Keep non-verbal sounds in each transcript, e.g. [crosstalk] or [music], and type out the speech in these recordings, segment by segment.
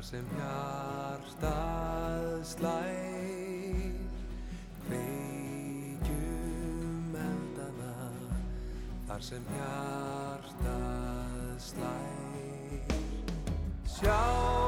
þar sem hjartað slæð kveikjum eldana þar sem hjartað slæð sjá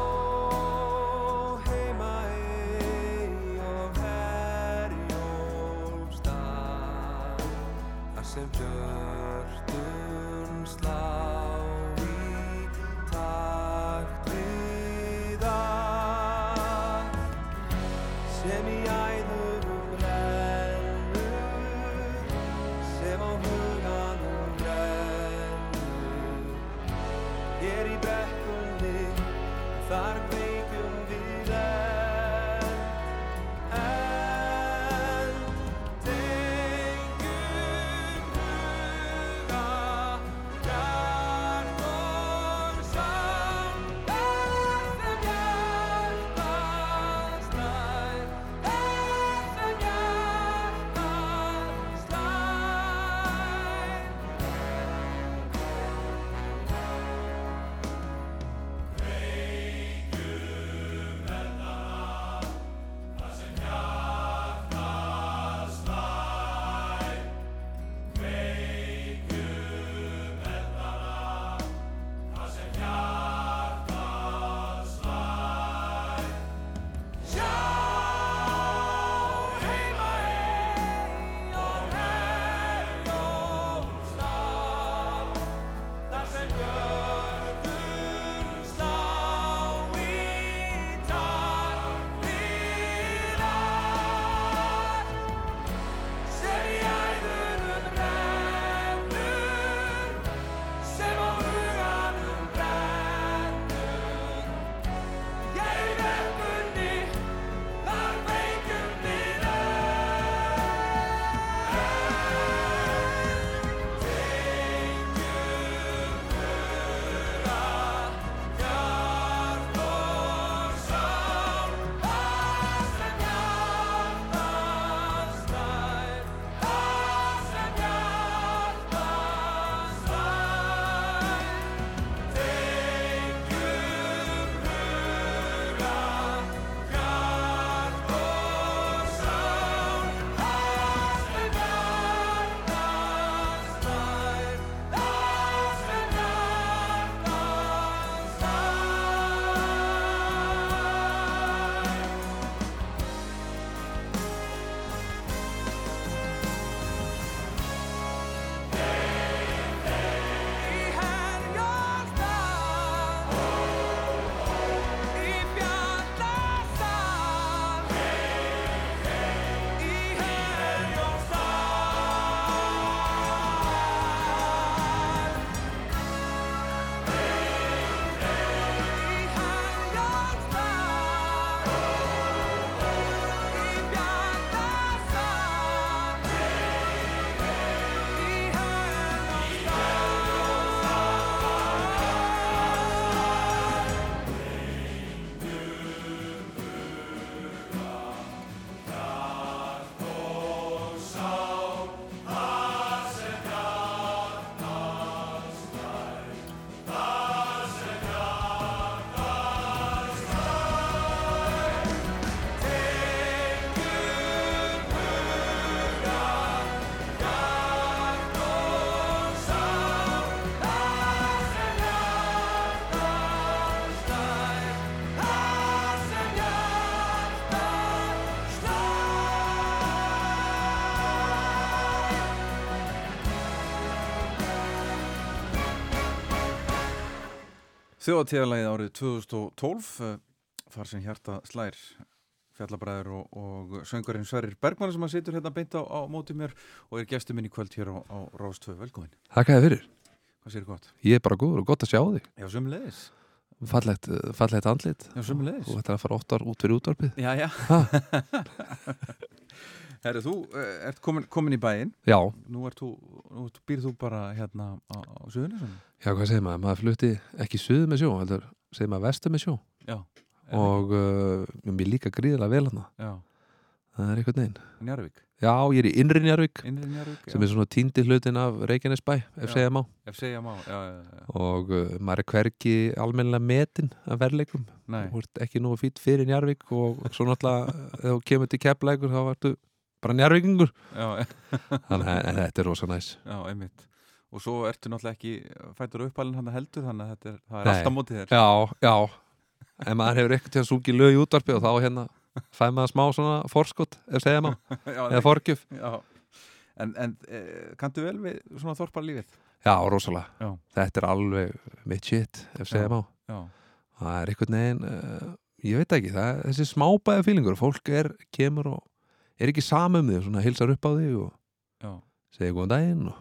Þjóðatíðalagið árið 2012 uh, þar sem hjarta slær fjallabræður og, og söngurinn Sverrir Bergmann sem að situr hérna beint á, á móti mér og er gestur minn í kvöld hér á, á Rástvö, velkomin. Þakka þér fyrir. Hvað sér gott? Ég er bara góður og gott að sjá þig. Já, sömulegis. Fallegt, eh, fallegt andlit. Já, sömulegis. Þú ættir að fara óttar út fyrir útvarpið. Já, já. [laughs] [laughs] Herru, þú uh, ert komin, komin í bæinn. Já, Nú, þú, nú býrð þú bara hérna á, á Suðunisum. já, hvað segir maður? Maður flutti ekki suðu með sjó, heldur segir maður vestu með sjó. Já. Og uh, mér líka gríðilega vel hana. Já. það er einhvern veginn Njarvík, Já, ég er í innri Njarvík innri Njarvík sem er svona týndi hlutin af Reykjanesbæ ef Já. segja má ef segja má, já, já, já. og uh, maður er hvergi almennilega metin af verleikum Nei, þú ert ekki nú fýtt fyrir Njarvík og svo náttúrulega ef þú kemur til keppleikur þá ertu bara Njarvíkingur já, þannig að þetta er rosa næs. Já, einmitt. Og svo ertu náttúrulega ekki fættur uppalinn hann heldur þannig að þetta er, það er Nei. alltaf mótið þér. Já, já. En maður hefur eitthvað til að sungið lög í útvarpi og þá hérna fæ maður smá svona forskot ef segja [laughs] já, eða forgjöf. Já. En, en e, kanntu vel við svona þorpar lífið? Já, rosalega, Já. þetta er alveg mitt shit, ef segja Já, það er einhvern veginn uh, ég veit ekki, það þessi smábæða fílingur fólk er, kemur og er ekki sama um þig, svona hilsar upp á þig og já, segir góðan daginn og,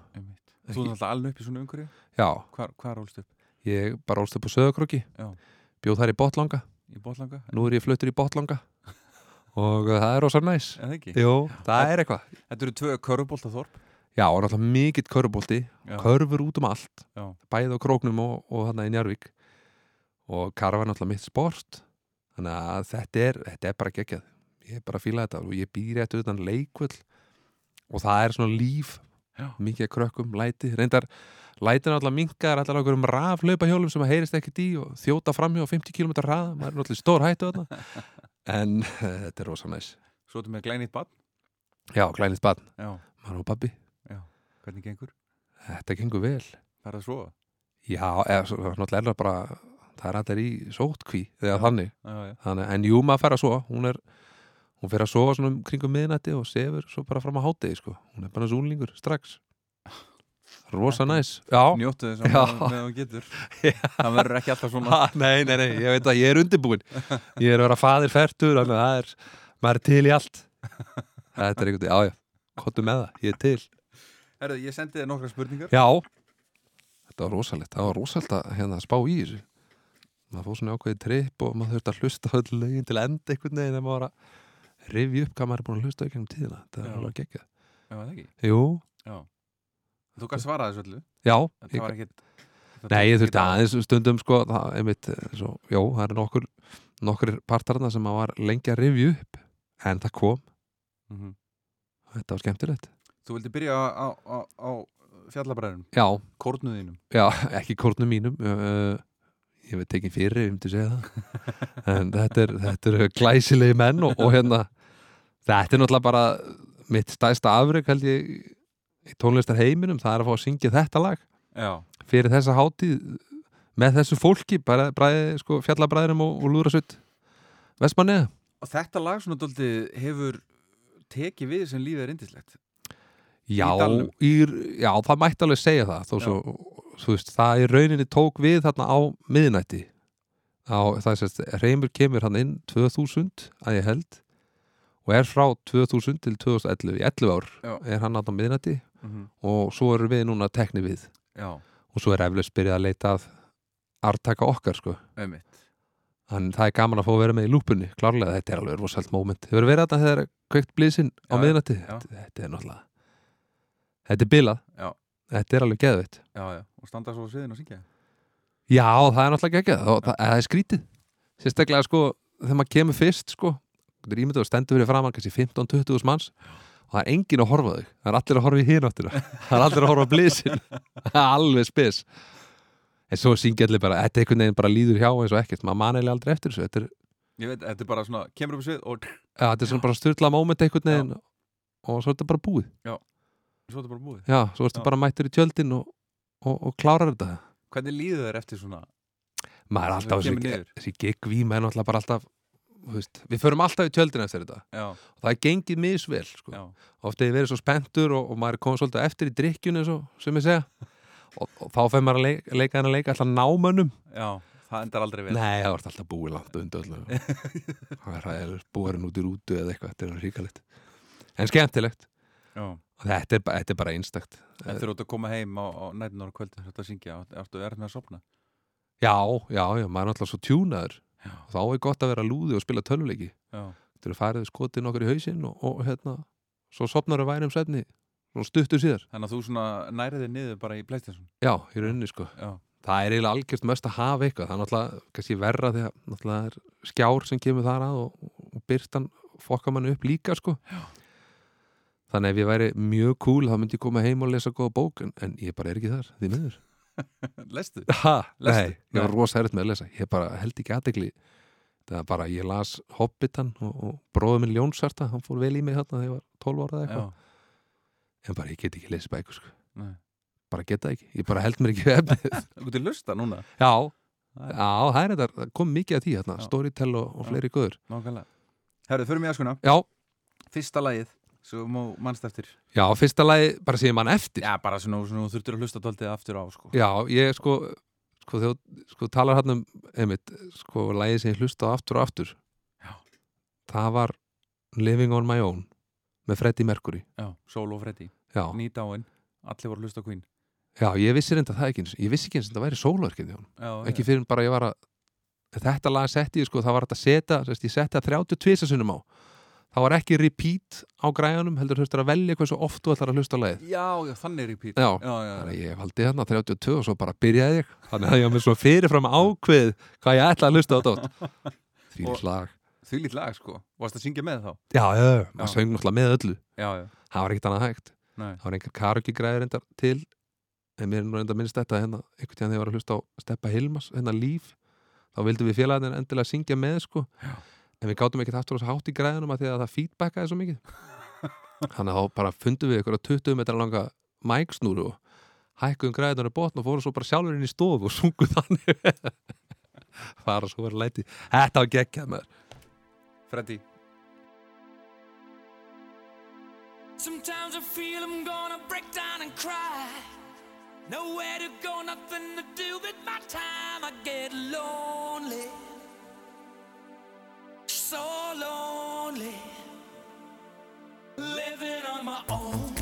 Þú er alltaf alveg upp í svona umhverju já, Hvar, hvar rólst upp? ég bara ólst upp á söðakróki Já. bjóð þar í botlanga, Í Bóllanga? nú er ég fluttur í botlanga [laughs] og uh, það er rosa næs. En ekki? Jú, það er eitthvað. Þetta eru tvö körubólta þorp Já, og náttúrulega mikill körfubólti Já, körfur út um allt, já, bæði á króknum og, og þarna í Njarvík og karfa er náttúrulega mitt sport. Þannig að þetta er, þetta er bara geggjað ég bara að fíla þetta og ég býri þetta utan leikvöld og það er svona líf Já. mikið krökkum, læti reyndar, læti náttúrulega minkaðar allar okkur um raflaupa hjólum sem að heyrist ekkert í og þjóta framhjá 50 km hraða maður er náttúrulega stór hættu þarna. [laughs] En þetta er rosa næs. Svo ertu með glænýtt barn? Já, glænið barn, Já, maður og pabbi. Hvernig gengur? þetta gengur vel. Það er að sofa? Já, eða svo- náttúrulega bara það er allir í sótkví Já. þannig, Já, já, en jú maður fer að sofa. Hún er, hún fer að sofa svona um kringum miðnætti og sefur svo bara fram á hátegi sko. hún er bara zúlingur strax. Rosa næs. Njóttu þess að þú getur. [laughs] Það verður ekki alltaf svona. Ha, nei, nei, nei, ég veit að ég er undirbúin [laughs] ég er að vera faðir færtur er, maður er til í allt. Þetta er einhvern veginn, já já. Kottu með það, ég er til. Herðu, ég sendi þér nokkra spurningar. Já, þetta var rosalegt. Það var rosalegt að hérna, spá í þessu. Maður fór svona ákveðið tripp og maður þurfti að hlusta öll lögin til enda einhvern veginn rifja upp hvað maður er búin að hlusta í gegnum tíðina. Já. er alveg það ekki? Þú kannst svara þessu öllu. Já, Það ég, það nei ég þurfti aðeins stundum sko, það, einmitt, svo, jó, það er nokkur nokkur partarna sem maður var lengi að rifja upp en það kom, Mhm. þetta var skemmtilegt. Þú vildi byrja á, á, á, á fjallabræðinum Já, Kórnuðinum Já, [laughs] ekki kórnum mínum uh, ég veit ekki fyrir, ég myndi segja það. [laughs] En þetta er, þetta er glæsilegi menn og, og hérna þetta er náttúrulega bara mitt stæsta afreg held ég í tónlistar heiminum, það er að fá að syngja þetta lag. Já, fyrir þessa hátíð með þessu fólki, bara bræði, sko, fjallabræðurum og, og lúðrasutt Vestmanniða og þetta lag svona dóldi hefur tekið við sem lífið er indislegt Já, í, já, það mætti alveg segja það þó svo, þú veist, það í rauninni tók við þarna á miðnætti. Á, það er sérst, Reymur kemur hann inn 2000 að ég held og er frá 2000 til 2011 í 11 ár Já. er hann að á miðnætti mm -hmm. og svo erum við núna tekni við. Já, og svo er eflaust byrjað að leita að artaka okkar sko. Þannig það er gaman að fá að vera með í lúpunni klárlega, þetta er alveg rosalt moment. Hefur verið þetta þegar kveikt blísinn á já. þetta, er náttúrulega Þetta er bilað. Þetta er alveg geðveitt Já, já, og standa svo sviðin og syngja? Já, það er náttúrulega geggjað. Og það, það er skrítið. Sérstaklega sko, þegar maður kemur fyrst sko Þetta er ímyndið og stendur fyrir framann kannski 15-20 manns og það er enginn að horfa þig. Það er allir að horfa í hináttina [laughs] það er allir að horfa blísin [laughs] það er alveg spes. En svo syngja allir bara, þetta er einhvern veginn bara líður hjá eins og ekkert, maður man eiginlega aldrei eftir þessu. Þetta er, Ég veit, þetta er bara svona, kemur upp á svið og ja, þetta er svona bara styrla moment einhvern veginn og svo er þetta bara búið svo er þetta bara búið. Já, svo ertu bara mættur í tjöldin og, og, og klárar þetta. Hvernig líður þér eftir svona maður er alltaf þessi, gigvíma er náttúrulega bara alltaf veist, við förum alltaf í tjöldin eftir þetta. Já, og það er gengið misvel sko. ofta ég verið svo spenntur og, og maður er komið svolítið eftir í drikkjunni eins og sem ég segja. [laughs] Og, þá fær maður að leika, leika hennar leika alltaf námönnum já, það endar aldrei vel. Nei, það vart alltaf búið langt undir öllu. [laughs] Það er- búið hann út í rútu eða eitthvað, þetta er ríkalegt en skemmtilegt. Já, þetta er, þetta er bara einstakt. En þegar þú ert að koma heim á, á nætunar og kvöldin þetta að syngja, ertu erð með að sopna já, já, já, maður er alltaf svo tjúnaður. Já, þá er gott að vera lúði og spila tölvuleiki. Já, þetta eru farið skotin okkur í hausinn og, og hérna, svo sopnar við væri um svefni og stuttur síðar. Þannig að þú svona nærið þig niður bara í Playstation? Já, í rauninni sko. Já, það er eiginlega algjörst mest að hafa eitthvað. Það er náttúrulega verra að náttúrulega skjár sem kemur þar að og, og byrtan fokka manni upp líka sko þannig ef ég væri mjög cool þá myndi ég koma heim og lesa góða bók en, en ég bara er ekki þar, því miður. [laughs] Lestu? ha, Lestu? nei, ég var erfitt með að lesa. Ég bara held ekki aðtegli það var bara, ég las Hobbitan og, og bróður minn Ljónsarta, hann fór vel í mig þarna þegar ég var 12 ára eða eitthvað. En bara ég get ekki lesið bækur sko. bara geta ekki, ég bara held mér ekki við efnið. [laughs] Þú getur lusta núna? Já, er já, það er þetta kom mikið af því hérna, Já. Storytel og, og fleiri góður Nákvæmlega. Herru, förum í askuna já, Fyrsta lagið Svo mannst eftir. Já, fyrsta lagi bara sé mann eftir. Já, bara svona, svona þurftur að hlusta daldið aftur á sko. Já, ég sko sko, þú- sko talar hann um einmitt, sko, lagið sem ég hlusta aftur og aftur. Já. það var Living on my own með Freddie Mercury. Já, Sól og Freddy Já, Nýdáin Allir voru að hlusta Queen. Já ég vissi reynda það ekki eins ég vissi ekki eins og það væri Já, ekki fyrir bara ég var að þetta lag setti ég sko, það var að setja ég setti það 32 sinnum á það var ekki repeat á græjanum heldur þurftur að velja hversu oft þú ætlar að hlusta á lagið. Já, já, þannig er pít Já. já, já, Þannig að ég valdi hérna 32 og svo bara byrjaði ég. Þannig að ég var með svo fyrirfram ákveð hvað ég ætla að hlusta á þetta [laughs] Því Og- lag. Því lít lag, sko. Varst að syngja með þá? Já, já, maður söng náttúrulega með öllu. Það var ekkert annað hægt. Nei. Það var einhver karaoke græður reyndar til En mér er nú reyndar minnst þetta hérna einhvern tíðan þegar ég var að hlusta á Steppa Hilmas hérna Þá vildum við félagarnir endilega syngja með sko. Já. En við gátum ekkert aftur á þess hátt í græðunum að því að það feedbackaði svo mikið. [laughs] Þannig að þá bara fundum við ykkur 20 metra langa mæksnúru og hækkuðum græðunar í botn og fórum svo bara sjálfur inn í stofu og sungu þannig. [laughs] Fara svo verið læti. Þetta var geggjað með Freddy. Sometimes I feel I'm gonna break down and cry. Nowhere to go, nothing to do with my time. I get lonely, so lonely, living on my own.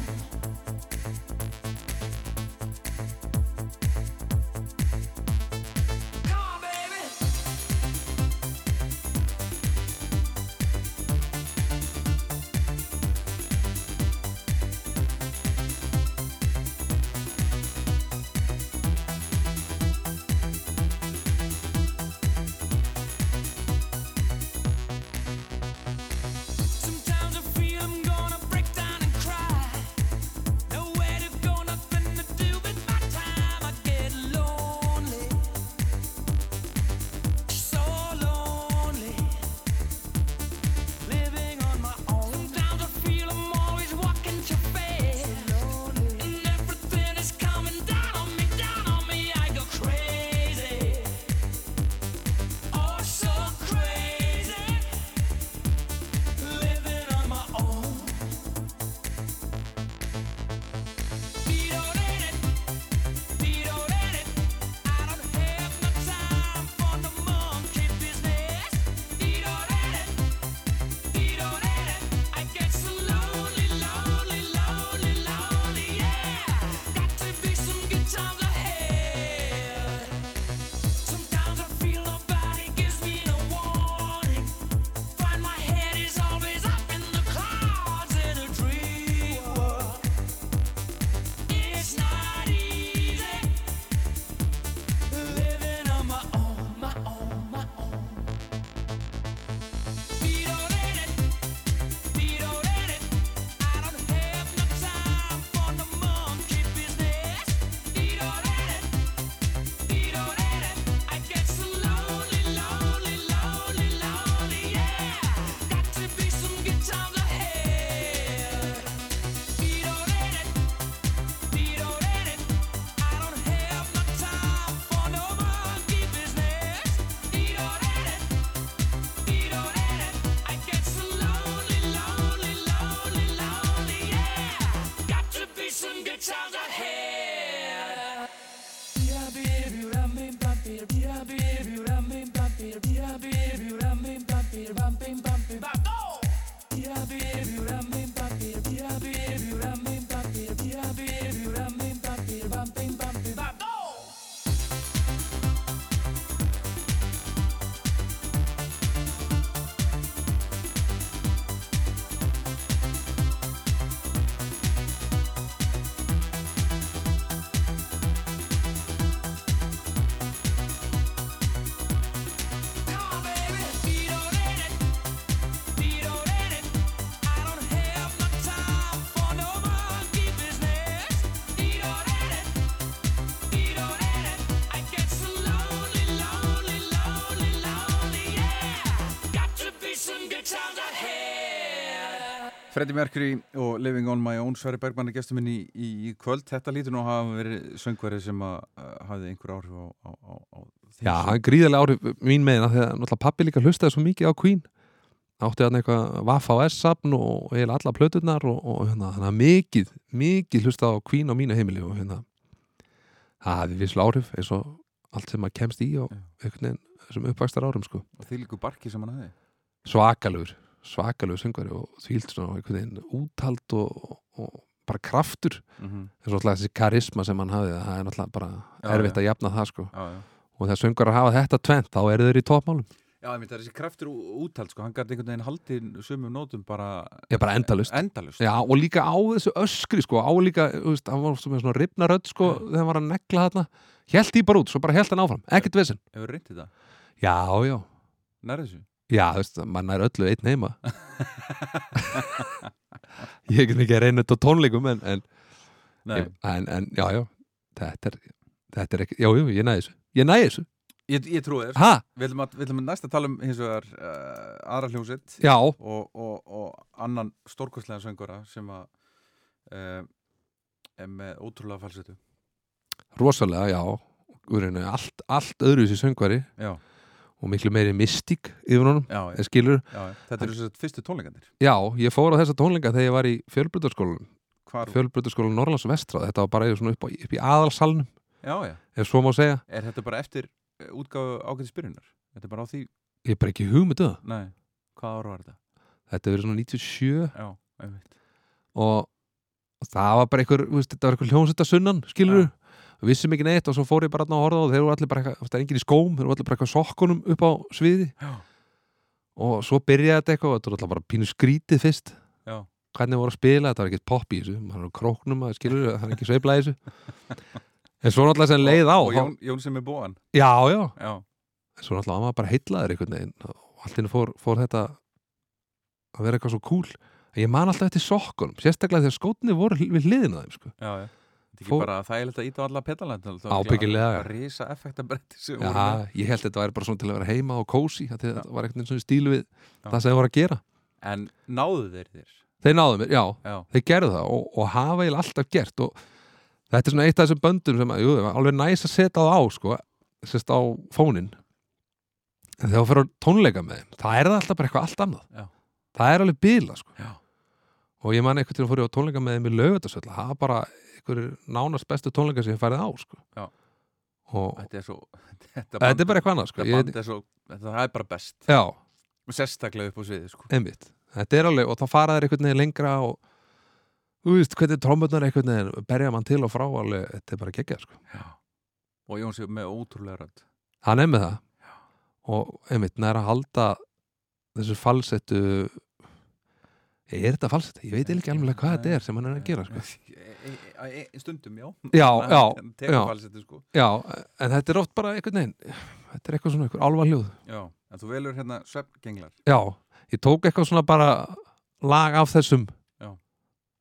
Freddie Mercury og Living on my own Sverri Bergmann er gestur minn í, í, í kvöld. Þetta lítur nú að hafa verið söngverið sem að hafði einhver áhrif á, á, á, á Já, sem- það er gríðarlega áhrif mín meina þegar náttúrulega pappi líka hlustaði svo mikið á Queen. Átti hann eitthvað Vaffa og S-sapn og eiginlega alla plöturnar og, og hérna, þannig að mikið, mikið hlustaði á Queen á mínu heimili og hérna það hafði visslega áhrif eins og allt sem maður kemst í og einhvern veginn þessum uppvækstar árum sko. og því líku barki sem hann hafði. Svakalugur svakalugur söngvari og þvílt svona einhvern veginn úthald og, og bara kraftur mm -hmm. og alltaf þessi karisma sem hann hafði það er náttúrulega bara Já, erfitt já. að jafna það sko já, já. og þegar söngar hafa þetta tvent þá eru þeir í toppmálum Já, ég myndi að þessi kraftur úthald sko, hann gæti einhvern veginn haldið sumum nótum bara ég bara endalust endalust Já, og líka á þessu öskri sko, á líka, veist, hann var svona ripna rödd sko, þegar hann var að negla þarna Helt því bara út, svo bara helt hann áfram, ekkert vesen Hefur reyndið það? Já, já, Nær þessu? Já, þú veist, mann er öllu einn heima. [laughs] Ég get ekki að reyna þetta á tónleikum en, en, en, en já, já þetta er, þetta er ekki, já, já, ég næði þessu Ég næði þessu, ég, ég trúi þér. Ha, Við ætlum að, að næst að tala um hins vegar uh, aðra hljómsitt og, og, og annan stórkostlega söngura sem að uh, er með ótrúlega falsetu Rosalega, já. Úrinu, allt, allt öðru þessi söngvari. Já, og miklu meiri mystík yfir honum, já, en skilur já, þetta eru þess að fyrstu tónleikandir Já, ég fór á þessa tónleika þegar ég var í fjölbrytarskólanum Hvar, fjölbrytarskólan Norrlands vestra. Þetta var bara upp, á, upp í aðalsalnum já, já, ef svo má segja, er þetta bara eftir eh, útgáfu ágætis byrjunar? Þetta er bara á því, ég er bara ekki hugmyndu það. Nei, hvað ára var þetta? þetta er verið svona 97 Já, einmitt. Og það var bara einhver, þetta var einhver hljómsetta sunnan skilur. Við vissum ekki neitt og svo fór ég bara að horfa og þeir voru allir bara, eitthvað- það er enginn í skóm þeir voru allir bara eitthvað sokkunum upp á sviði. Já, og svo byrjaði þetta eitthvað og þetta var alltaf bara pínu skrítið fyrst. Já, hvernig voru að spila, þetta var ekkert pop í þessu maður er króknum, maður skilur, það er ekki sveifla í þessu. [laughs] En svo náttúrulega sem leið á Og Jón, Jón sem er búan já, já, Já, en svo náttúrulega var maður bara heitlaður einhvern veginn og allt inni fór, fór þetta að vera eitthvað svo cool. Ég man alltaf eftir sokkunum, sérstaklega þegar skótni voru við hliðina á þeim sko. já, já Þetta er ekki Fór- bara þægilegt að íta á alla petalænt Ábyggilega. Rísa effekta bretti sem voru já, með. ég held þetta væri bara svona til að vera heima og kósi, þetta Já. var veginn svona stílu við Já. það sem þeir voru að gera En náðu þeir þér þeir náðu mér, já, Já, þeir gerðu það og, og hafa eiginlega alltaf gert og þetta er svona eitt af þessum böndum sem að, jú, alveg næs að setja það á sko, sérst á fónin en þegar þú fyrir að tónleika með þeim það er það alltaf bara eitthvað allt annað Já. það er alveg bila sko. Já, og ég man eitthvað til að fór ég á tónleika með þeim í lögutasöll það er bara einhverjir nánast bestu tónleika sem ég færið á sko. Já. þetta er svo Þetta, þetta er bara eitthvað annað sko. Band er svo það er bara best. Já, Sérstaklega upp á sviði sko. Þetta er alveg, og þá fara þeir einhvern veginn lengra og þú veist hvernig trómurnar einhvern veginn berja mann til og frá alveg, þetta er bara geggjað sko. Já. Og Jón sem með ótrúlega rödd. Hann er með það. Og einmitt næra að halda þessu falsettu er þetta falsett? Ég veit ekki alveg hvað þetta er sem hann er að gera sko. e, e, e, Stundum, já Já, já, já. falsetti, sko. Já, en þetta er oft bara einhvern veginn þetta er eitthvað svona einhver álfa hljóð Já, en þú velur hérna svefngenglar Já, ég tók eitthvað svona bara lag af þessum Já.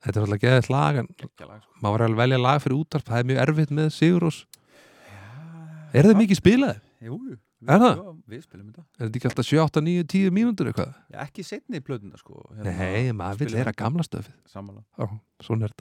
Þetta er alltaf geðið lag en Geggjalag, sko. maður var að velja lag fyrir útarp það er mjög erfitt með Sigurós Er það mikið spilað? Jú, jú Er það? Já, við spilum þetta. Er þetta ekki alltaf 7, 8, 9, 10 mínútur eitthvað? Já, ekki setni í plötuna sko Nei, maður vil heyra gamla stöfið. Samanlega Já, svona er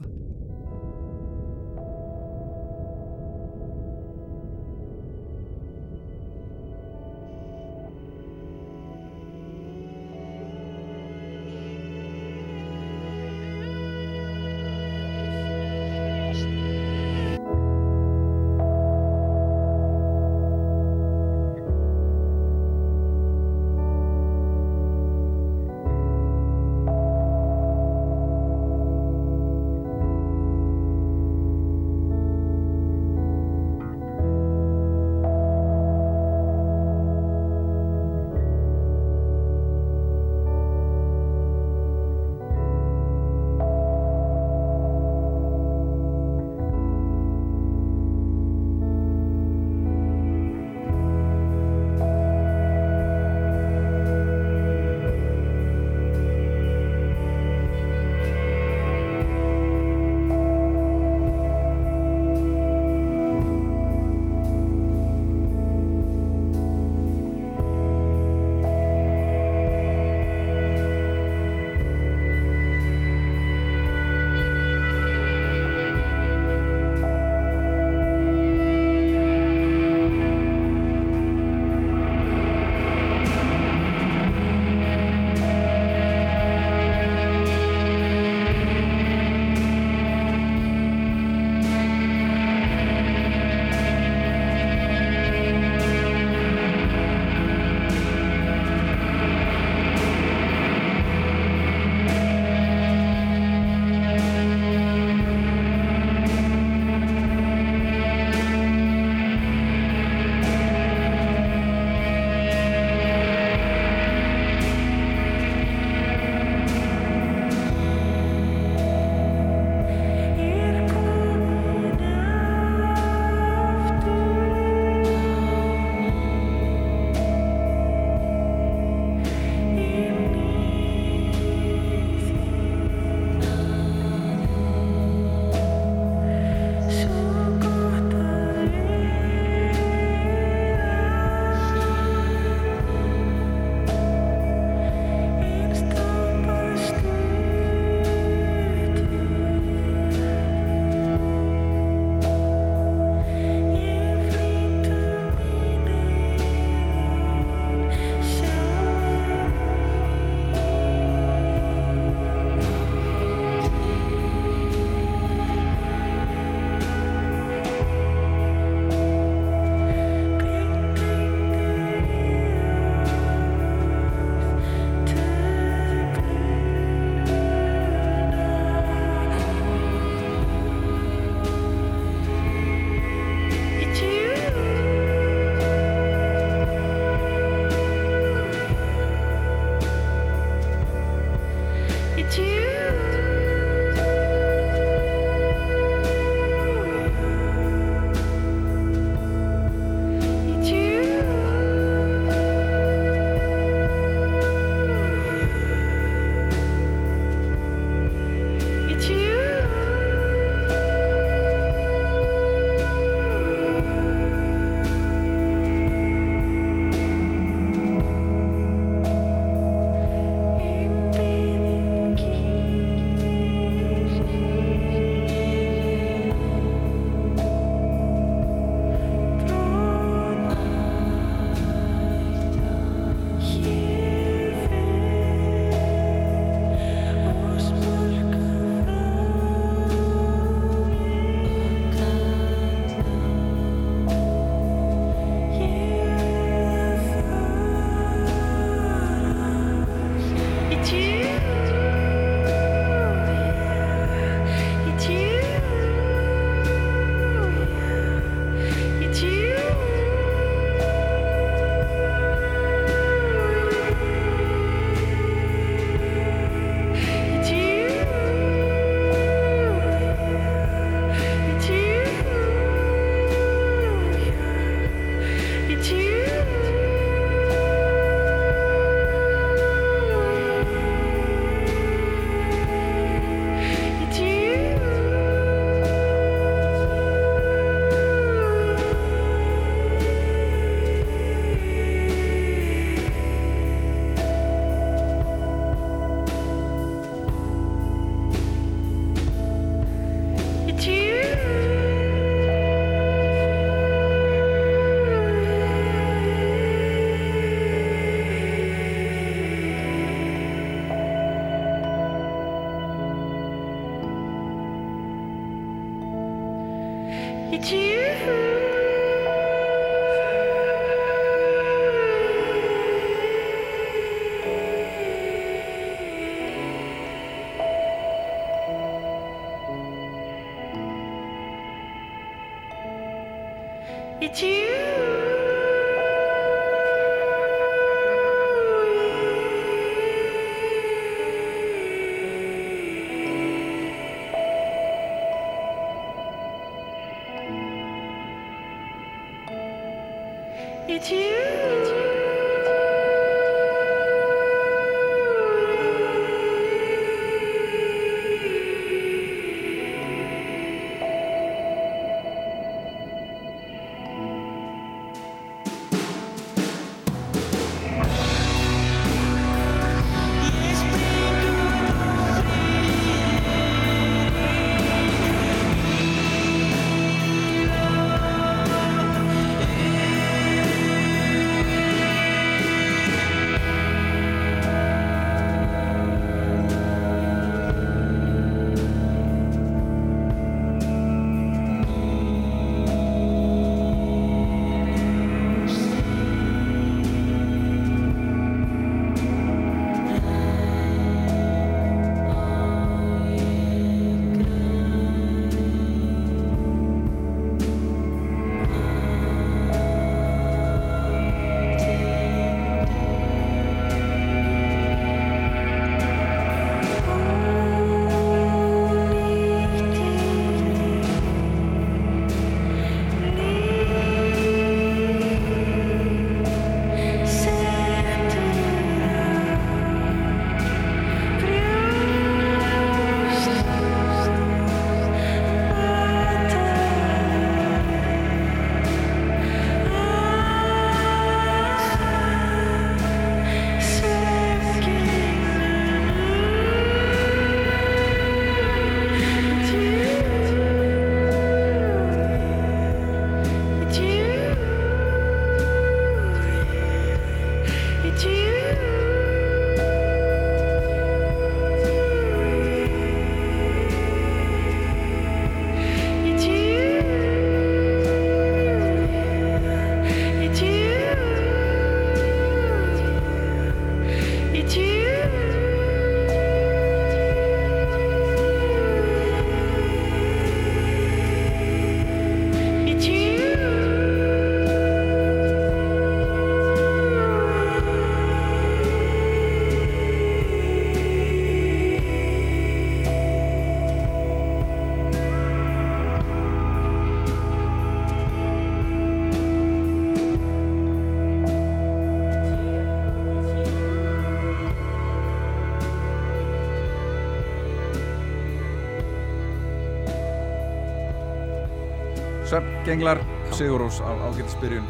Svefngenglar, Sigurós á ágættisbyrjun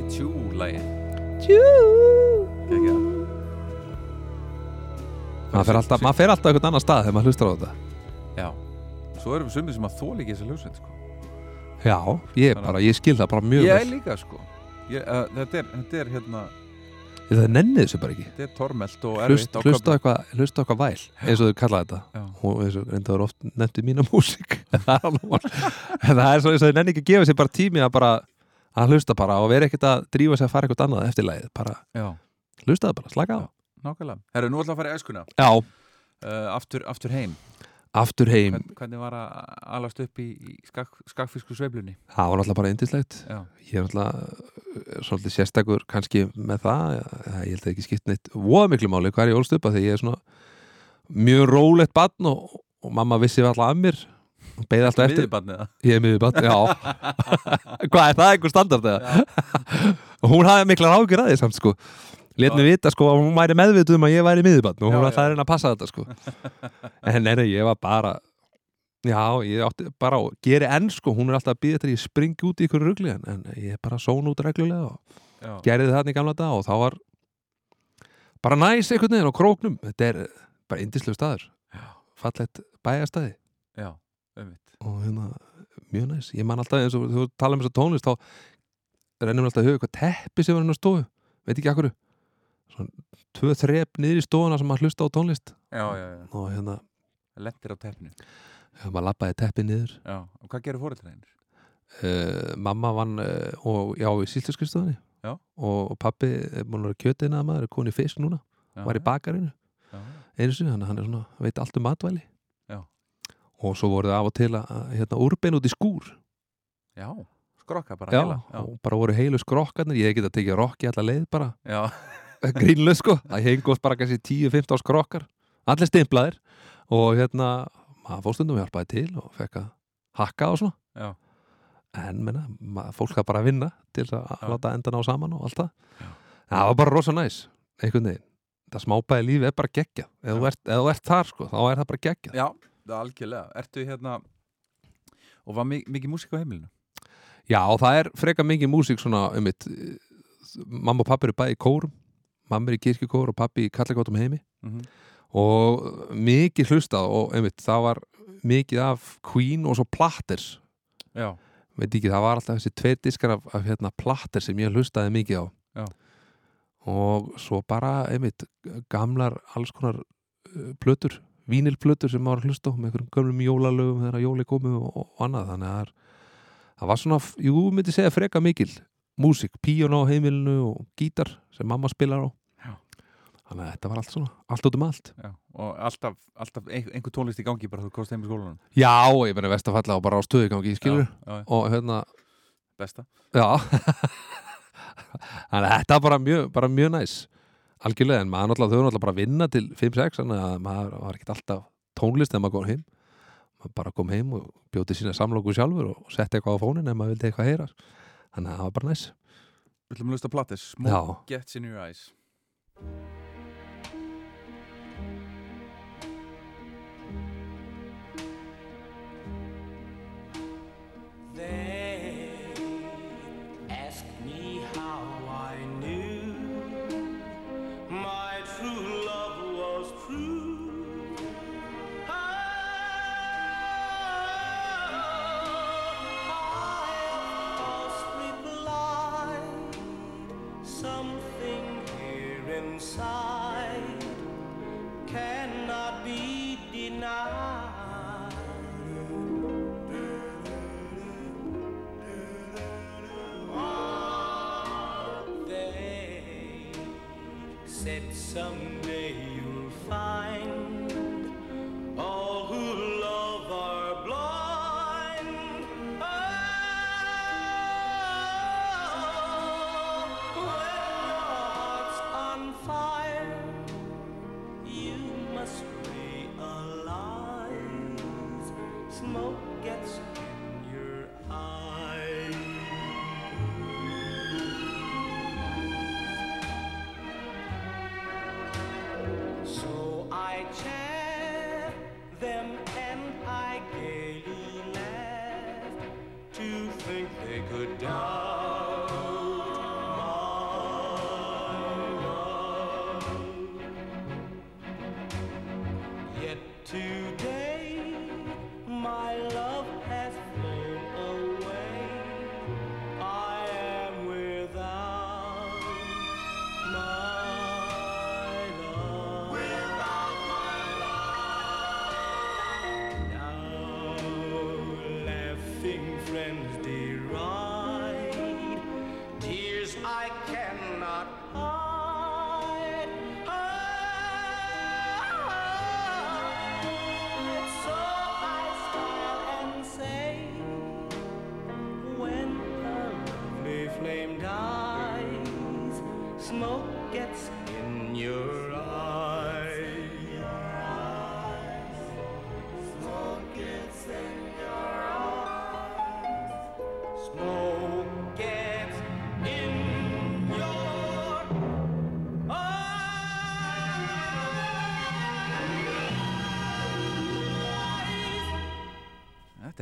Í tjú-lægin Tjú. Maður fer alltaf, maður fer alltaf einhvern annan stað þegar maður hlustar á þetta. Já, svo erum við sumið sem að þóla ekki þessa hljósveit sko. já, ég, bara, ég skil það bara mjög Ég vel. líka sko. Ég, uh, þetta, er, þetta er hérna það nennið þessu bara ekki. Þetta er tormelt og erfitt hlusta eitthvað eitthvað væl, eins og þau kalla þetta. Já. og eins og reynda það oft nefndi mína músík. [laughs] En það er svo eins og þau nenni ekki að gefa sér bara tími að bara að hlusta bara og vera ekkert að drífa sig að fara eitthvað annað eftir lagið, bara hlusta það bara, slaka á. Nákvæmlega. Herru, nú ætla að fara í æskuna. Já, uh, aftur, aftur heim aftur heim. Hvern, Hvernig var að alast upp í, í skak, skakfisku sveiflunni? það var náttúrulega bara eindislegt ég er náttúrulega uh, svolítið sérstakur kannski með það. Ég held að ekki skipt neitt voða miklu máli hvað er ég ólst upp að því ég er svona mjög rólegt barn og, og mamma vissi alltaf af mér. Og beði alltaf eftir Miðjubarnið það ég er miður barn, já. [laughs] Hvað er það einhver standard eða? Hún hafði mikla rákir að því samt sko Lét mig vita sko að hún væri meðvituð um að ég væri miðjubarn og hún já. að reyna að passa þetta sko. [laughs] En nei, nei, ég var bara já, ég átti bara að gera enn sko, hún er alltaf að býða þetta ég springi út í ykkur rugli en, ég er bara són út reglulega og Já, gerði þarna í gamla dag og þá var bara næs einhvern veginn á króknum. Þetta er bara indislu staður. Já. fallegt bæjastæði já, og hérna, mjög næs. Ég man alltaf eins og þú tala um þess að tónlist þá rennum alltaf að huga hvað teppi sem var hann að stofu, veit ekki akkur tvö þrep niður í stofuna sem maður hlusta á tónlist. Já, já, já, og hérna, lendir á teppinu. Ja, maður lappaði teppi niður. Já, og hvað gerir fóreldræðinir? uh, mamma vann uh, og já, í síltuskristofunni Já. og, og pappi er búin að vera kjötiðna maður, er konið fisk núna. Já, var í bakarinu já, einu sinni, að hann er svona, veit allt um matvæli. Já. og svo voru það af og til að, að hérna, úrbein út í skúr. Já, skrokka bara já, heila. Já, og bara voru heilu skrokkarnir. Ég get að tekið rokki alla leið bara. Já, grínlega sko, það hengast bara kannski 10-15 skrokkar, allir stimplaðir. Og hérna maður fórstundum hjálpaði til og fekk að hakka og svona, já, en menna, maður, fólk að bara vinna til að Já. láta endan á saman og allt það. Já. það var bara rosa næs, einhvern veginn. Það smábæði lífi er bara geggja ef þú ert, ert þar sko, þá er það bara geggja já, það er algjörlega. Ertu hérna og var mi- mikið músík á heimilinu? Já, það er freka mikið músík svona um mitt mamma og pappi eru bæði í kórum mamma er í kirkjukór og pappi í kallakótum heimi. Mm og mikið hlustað og einmitt, það var mikið af Queen og svo Platters. Já, veit ekki, það var alltaf þessi tvei diskar af, af hérna, Platters sem ég hlustaði mikið á. Já. og svo bara einmitt, gamlar alls konar uh, plötur, vínilplötur sem maður hlusta á með einhverjum gömlum jólalögum þegar jóli komu og, og annað. Þannig að það, var svona, jú, myndi segja freka mikil músík, píjón á heimilinu og gítar sem mamma spilar á. Þannig að þetta var allt svona, allt út um allt. Já, og alltaf, alltaf ein, einhver tónlist í gangi bara þú komst heim í skólanum. Já, ég meina vestafalla og bara á stöðugangi, skilur. Já, já, og hérna, besta. Þannig að þetta er bara mjög, bara mjög næs. Algjörlega, en maður náttúrulega, þau náttúrulega bara að vinna til 5-6, þannig að maður var ekkert alltaf tónlist þegar maður kom heim. Maður bara kom heim og bjóti sína samlóku sjálfur og setti eitthvað á fónin ef maður vildi eitthvað heyra. Þannig að það var bara næs. Við ætlum að lusta plattis Já. Smoke gets in your eyes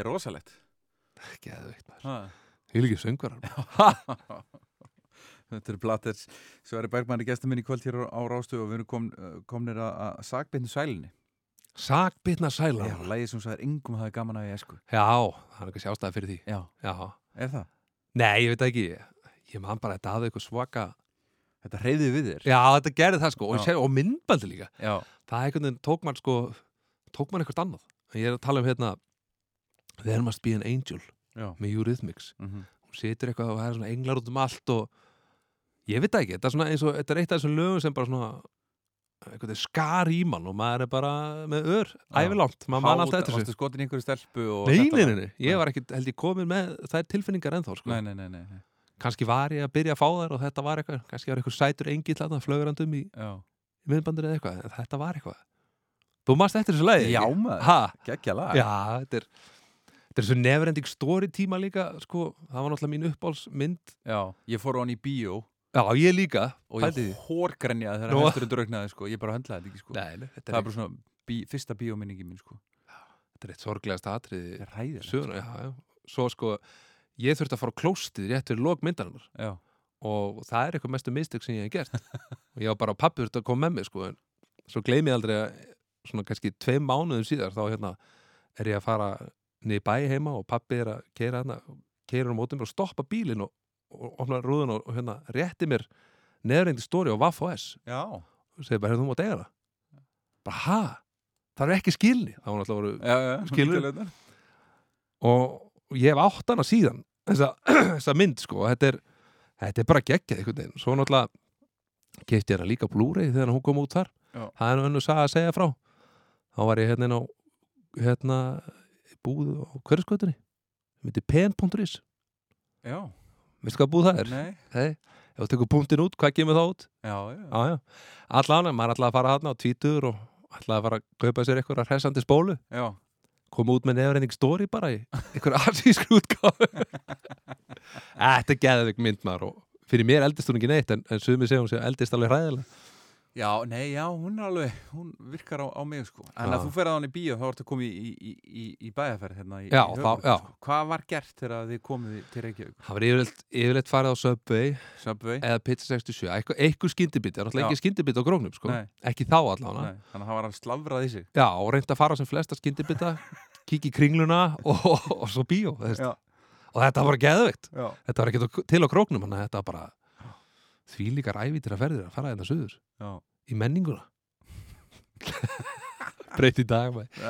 Þetta er rosalegt. Geðveikt maður. Hylgir söngvarar. [laughs] Þetta er Blatters Sverri Bergmann er gestur minn í kvöld hér á, Rástu og við erum kom, komnir að, að sagbyrnu sælinni Sakbitna sælar Já, lægið sem sagði engum hafi gaman að ég esku Já, það er ekki sjástæði fyrir því. Já, Já, er það? nei, ég veit það ekki. Ég man bara að þetta hafði eitthvað svaka Þetta reyði við þér? Já, þetta gerði það sko. Og, Já. sér, og myndbaldi líka. Já, Það er tók mann sko tók mann eitthvað annað. Ég er að tala um hérna There must be an angel já. með Eurythmics. Mm hún situr eitthvað og það er svona englar út um allt og ég veit það ekki, þetta er svona eins og þetta er eitt af þessum lögum sem bara svona eitthvað skar í mann og maður er bara með ör, Já. ævilangt. Maður man alltaf eftir þessu. skotin einhverju stelpu Nei, nei, nei, nei, ég var ekki held ég komin með þær tilfinningar ennþá sko. Nei, nei, nei, nei, kannski var ég að byrja að fá þær og þetta var eitthvað, kannski var eitthvað sætur engill þarna flögrandum í, í minnbandur eða eitthvað, þetta var eitthvað. Þú mannst eftir þessu lagi? já maður, geggja lag. Já, þetta er þetta er svo neverending story tíma líka sko, það var náttúrulega mín uppáhalsmynd Já, ég fór á hann í bíó. Já, ég líka. Og ég hórgrenjaði þegar Nú. hesturinn draugnaði sko. ég bara ekki sko. Nei, þetta það er, er bara svona bí, fyrsta bíóminningi mín sko. þetta er eitt sorglegast já, já. Svo sko, ég þurfti að fara á klóstið rétt fyrir Já, og það er eitthvað mestu mistök sem ég hef gert. [laughs] Og ég var bara pappi þurfti að koma með mig sko, en svo gleymi ég aldrei að svona kannski tveim mánuðum síðar þá hérna er ég að fara niður bæ heima og pappi er að keira hérna keira um mótum og stoppa bílinn og, og opna rúðun og, og hérna rétti mér neðurreindi stóri á Vaff OS já, og segi bara, hérna þú mátt eiga það. Bara, ha? Það er ekki skilni. Það var já Skilur? skilur og ég hef átt hana síðan þessa, [clears throat] þessa mynd sko. Og þetta er, þetta er bara geggjað einhvern veginn. Svo náttúrulega kefti ég hana líka á Blu-ray þegar hún kom út þar. Já. það er nú saga að segja frá. Þá var ég hérna á hérna búð á hverjaskötunni myndi pen.is Já, veistu hvað búð það er? nei. Hei, ef þú tekur punktin út, hvað kemur það út? Já, já, Já, já, allan, maður ætlaði að fara þarna á tvítur og ætlaði að fara að kaupa sér eitthvað hressandi spólu. Já. Koma út með nefnreining story bara í einhver [laughs] asísku útgáfu. [laughs] Þetta er geðveik mynd maður og fyrir mér eldist hún ekki neitt en, en sumið segja hún sé eldist alveg hræðilega Já, nei, já, hún er alveg, hún virkar á, á mig sko En að þú ferði á hann í bíó þá ertu komið í, í, í, í bæjarferð hérna í, Já, í þá- Höfnum, já. sko. Hvað var gert þegar þið komið til Reykjavík? Það var yfirleitt, yfirleitt farið á Subway Subway? eða Pizza 67, eitthvað, eitthvað skyndibit það er Já. ekki skyndibit á grónum sko. Ekki þá allavega þannig að það var hann slavrað í sig Já, og reynda að fara sem flesta skyndibita [laughs] kíkja í kringluna og, og, og svo. Já. og þetta var Já, þetta var ekki til á króknum þannig að þetta var bara því líka rævítir að ferðir að fara þetta suður. Já, í menninguna. [laughs] Breytt í dag maður.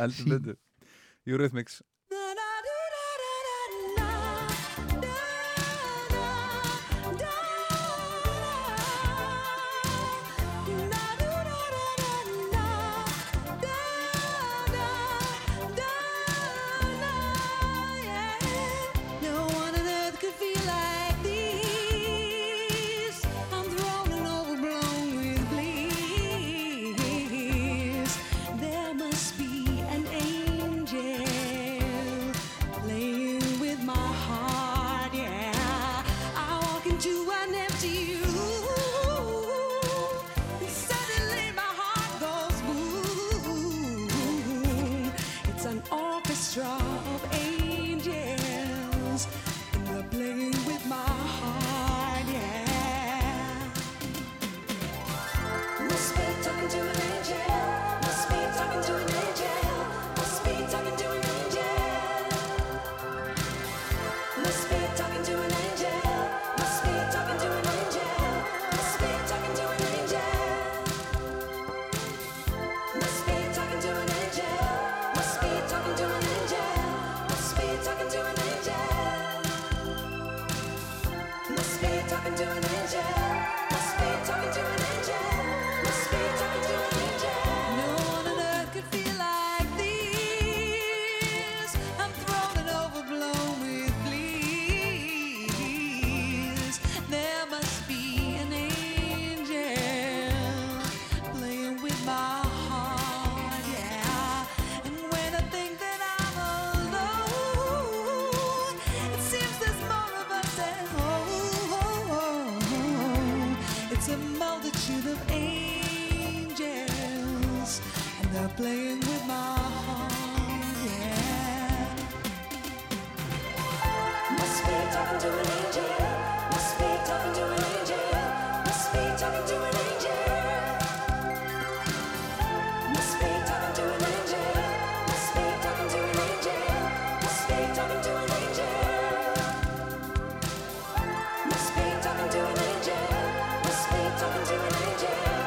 Talking to an angel.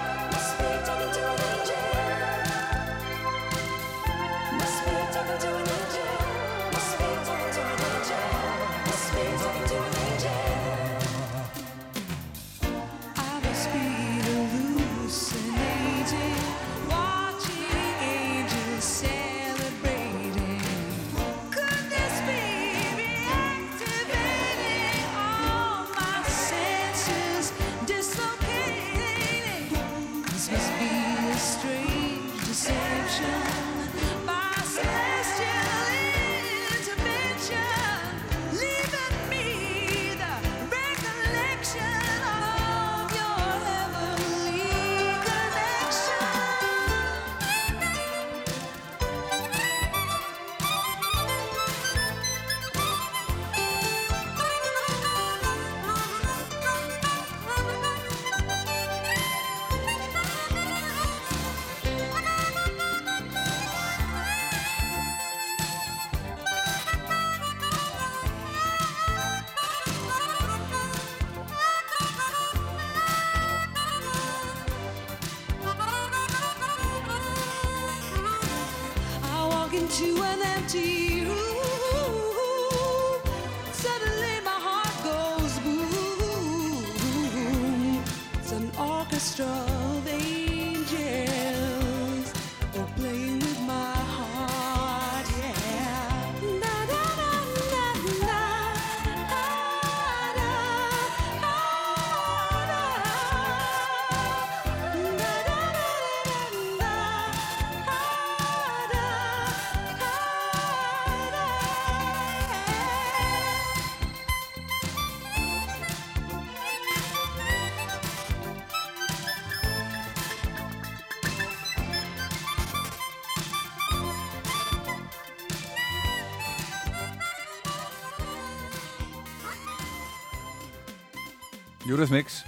Eurythmics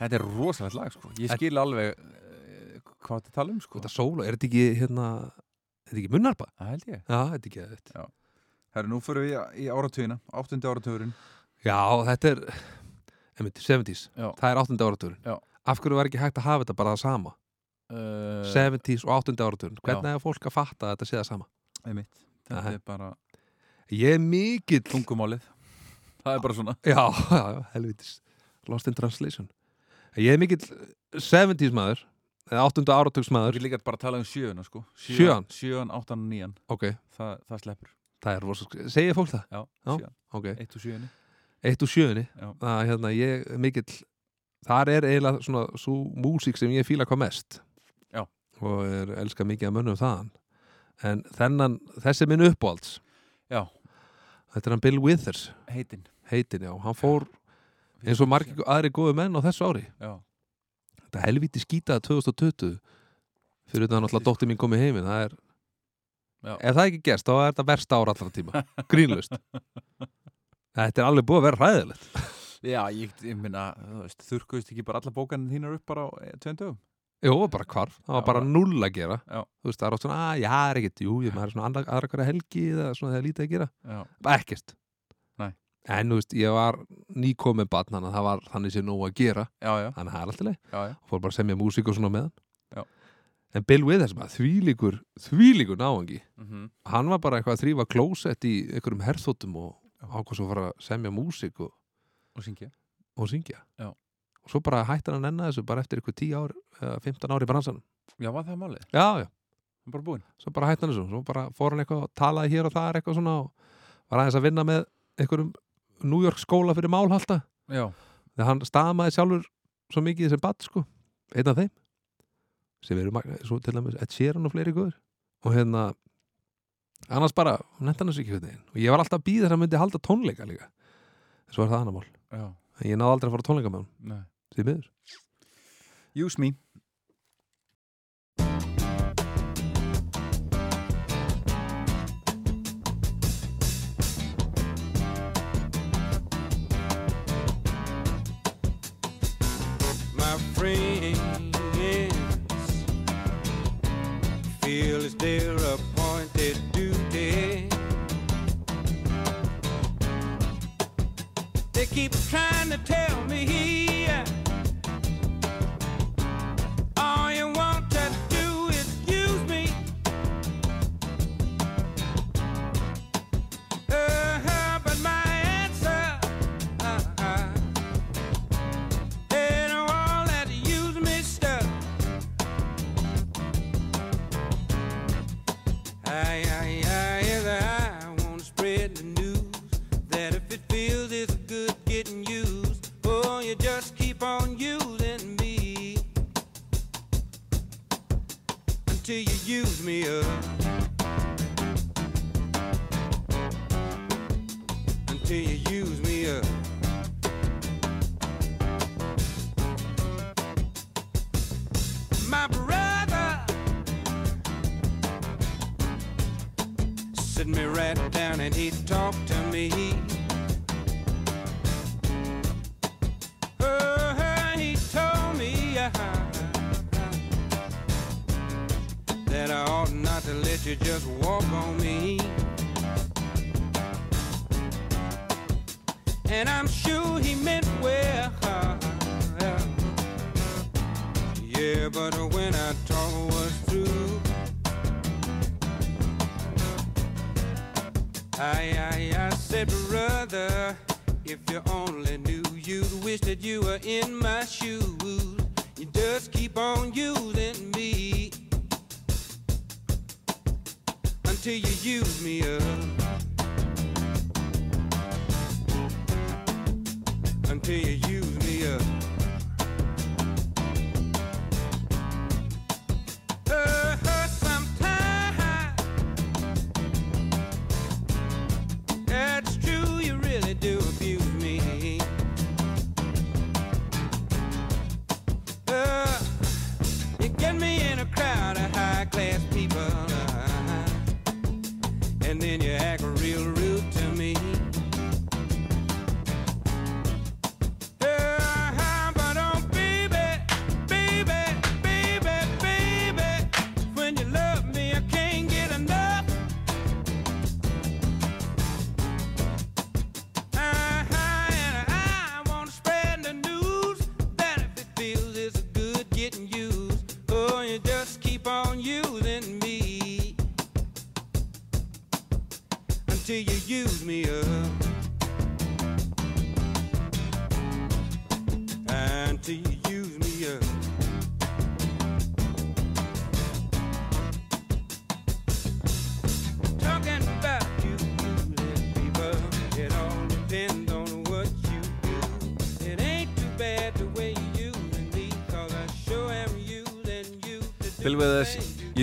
Þetta er rosalegt lag sko Ég skil alveg uh, hvað þetta tala um sko Þetta sóla, er þetta ekki hérna Er þetta ekki munnarpa? Það held ég Já, þetta er ekki þetta Herru, nú fyrir við í, áratugina Áttundi áratugurinn Já, þetta er einmitt, 70s, Já. það er 8. áratugurinn. Af hverju var ekki hægt að hafa þetta bara það sama uh, 70s og 8. áratugurinn Hvernig Já. er fólk að fatta að þetta sé það sama? Einmitt Þetta Aha. er bara Ég er mikill tungumálið Það er bara svona já, [laughs] helvitis Lost in translation. Ég er mikill 70s maður eða 8. áratugs Það maður er líka bara að tala um sjöuna sko. Sjöan? Sjöan, áttan og nían. Ok, Það, það sleppur. Það er rosa Segir fólk það? Já, Já. sjöan. Ok, Eitt og sjöunni. Eitt úr sjöunni? Já. Það hérna, ég er mikill Þar er eiginlega svona svo músík sem ég fíla hvað mest. Já. Og er elska mikið að mönnum þaðan. En þennan, þessi er minn uppáhalds. Já, Þetta er hann Bill Withers. Heitin heitin, já, hann fór eins og margir aðri góðu menn á þessu ári. Já, þetta helviti skýtaði 2020 fyrir þetta náttúrulega dóttir mín komið heiminn það er, Já. ef það ekki gerst þá er þetta versta ára allra tíma, [laughs] grínlust þetta er alveg búið að vera hræðilegt. Já ég, ég minna, þurrkuðist ekki bara alla bókaninn þínar upp bara á eh, tveim dögum? Jó, bara hvarf, það var bara null að gera. Já. þú veist, það er oft svona, að, já, það er ekkert jú, ég maður svona aðra hverja helgi eða svona þegar lítið að gera, Já, ekkert. En þú veist, ég var nýkomið barn, þannig að það var þannig sé nóg að gera. Já, já, þannig að það er alltaf leið já. fór bara að semja músík og svona með Já. hann en Bill Withers maður, þvílíkur þvílíkur náangi Mm hann var bara eitthvað að þrýfa klósett í einhverjum herþóttum og ákvað svo að fara að semja músík og, Og syngja. og syngja. Já. og svo bara hættir hann enna þessu bara eftir eitthvað 10 ár, eða 15 ár í bransanum. Já, var það málið? já, já, er bara búinn. Svo bara hætti hann þessu. Svo bara fór hann eitthvað og talaði hér og það eitthvað svona og var aðeins að vinna með einhverjum New York skóla fyrir málhalta. Já, þegar hann stamaði sjálfur svo mikið sem badd sko, einn af þeim. Sem eru svo til dæmis Ed Sheeran og fleiri guður og hérna annars bara, nefnt hann þessu ekki hvernig. Og ég var alltaf að býða þess að myndi halda tónleika líka. En svo er það annar mál. Já, en ég náði aldrei að fara tónleika með hann nei. Því miður. Use me keep trying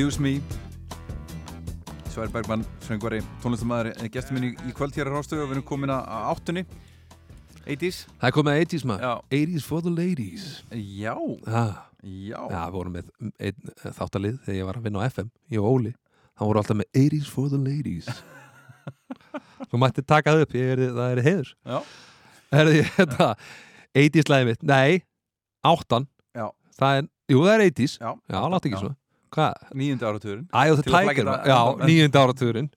things you Use Me Sværi Bergmann, söngvari, tónlistamæður gestur minni í kvöld hér á Rástöðu og við erum komin að áttunni 80s Það er komið að 80s maður Já. 80s for the ladies Já, ah. já, Já, við vorum með einn eh, þáttalið þegar ég var að vinna á FM Ég og Óli, það voru alltaf með 80s for the ladies [laughs] Þú mætti taka það upp, er, það er heiður Já. Er þið þetta 80s lagið mitt? Nei, áttan Já. Það er, jú það er 80s Já. Já, látt ekki Já. Hvað? nýjönda áratugurinn. Æ, og það tækir þetta Já, nýjönda áratugurinn.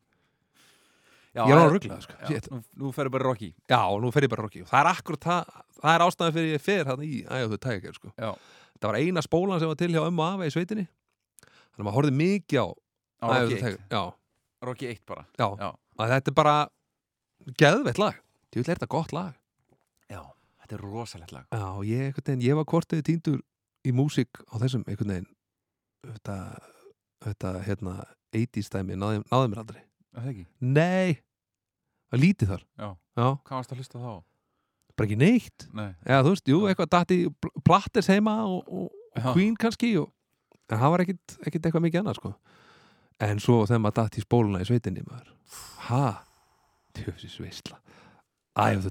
Já, Ég er á ruglað, sko. já, Shit. Nú, nú ferður bara Rocky. Já, og nú fer ég bara Rocky. Það er akkurat það, það er ástæðan fyrir ég fer hann í Æ, og þau tækir, sko. Já. Það var eina spólan sem var til hjá ömmu og afa í sveitinni. Þannig að maður horfði mikið á Á Eye of Rocky the 1 Tiger. Já, Rocky 1 bara. Já, Já. að þetta er bara geðveitt lag. Þú vil er þetta gott lag. Já, þetta er rosalegt lag. Já, og ég, einhvern veginn, ég var kortið týndur í músík á þessum einhvern veginn þetta, þetta hérna 80s dæmi, náði, náði mér aldrei. Það ekki? Nei, það lítið þar. Já. Já, Hvað varst að hlusta þá? bara ekki neitt. Nei. Já, þú veist, jú, eitthvað datti Platters heima og, og, Queen kannski og, en það var ekkit, ekkit eitthvað mikið annað sko. en svo þegar maður datti í spóluna í sveitinni maður. Ha, tjöfsis veistla Eye of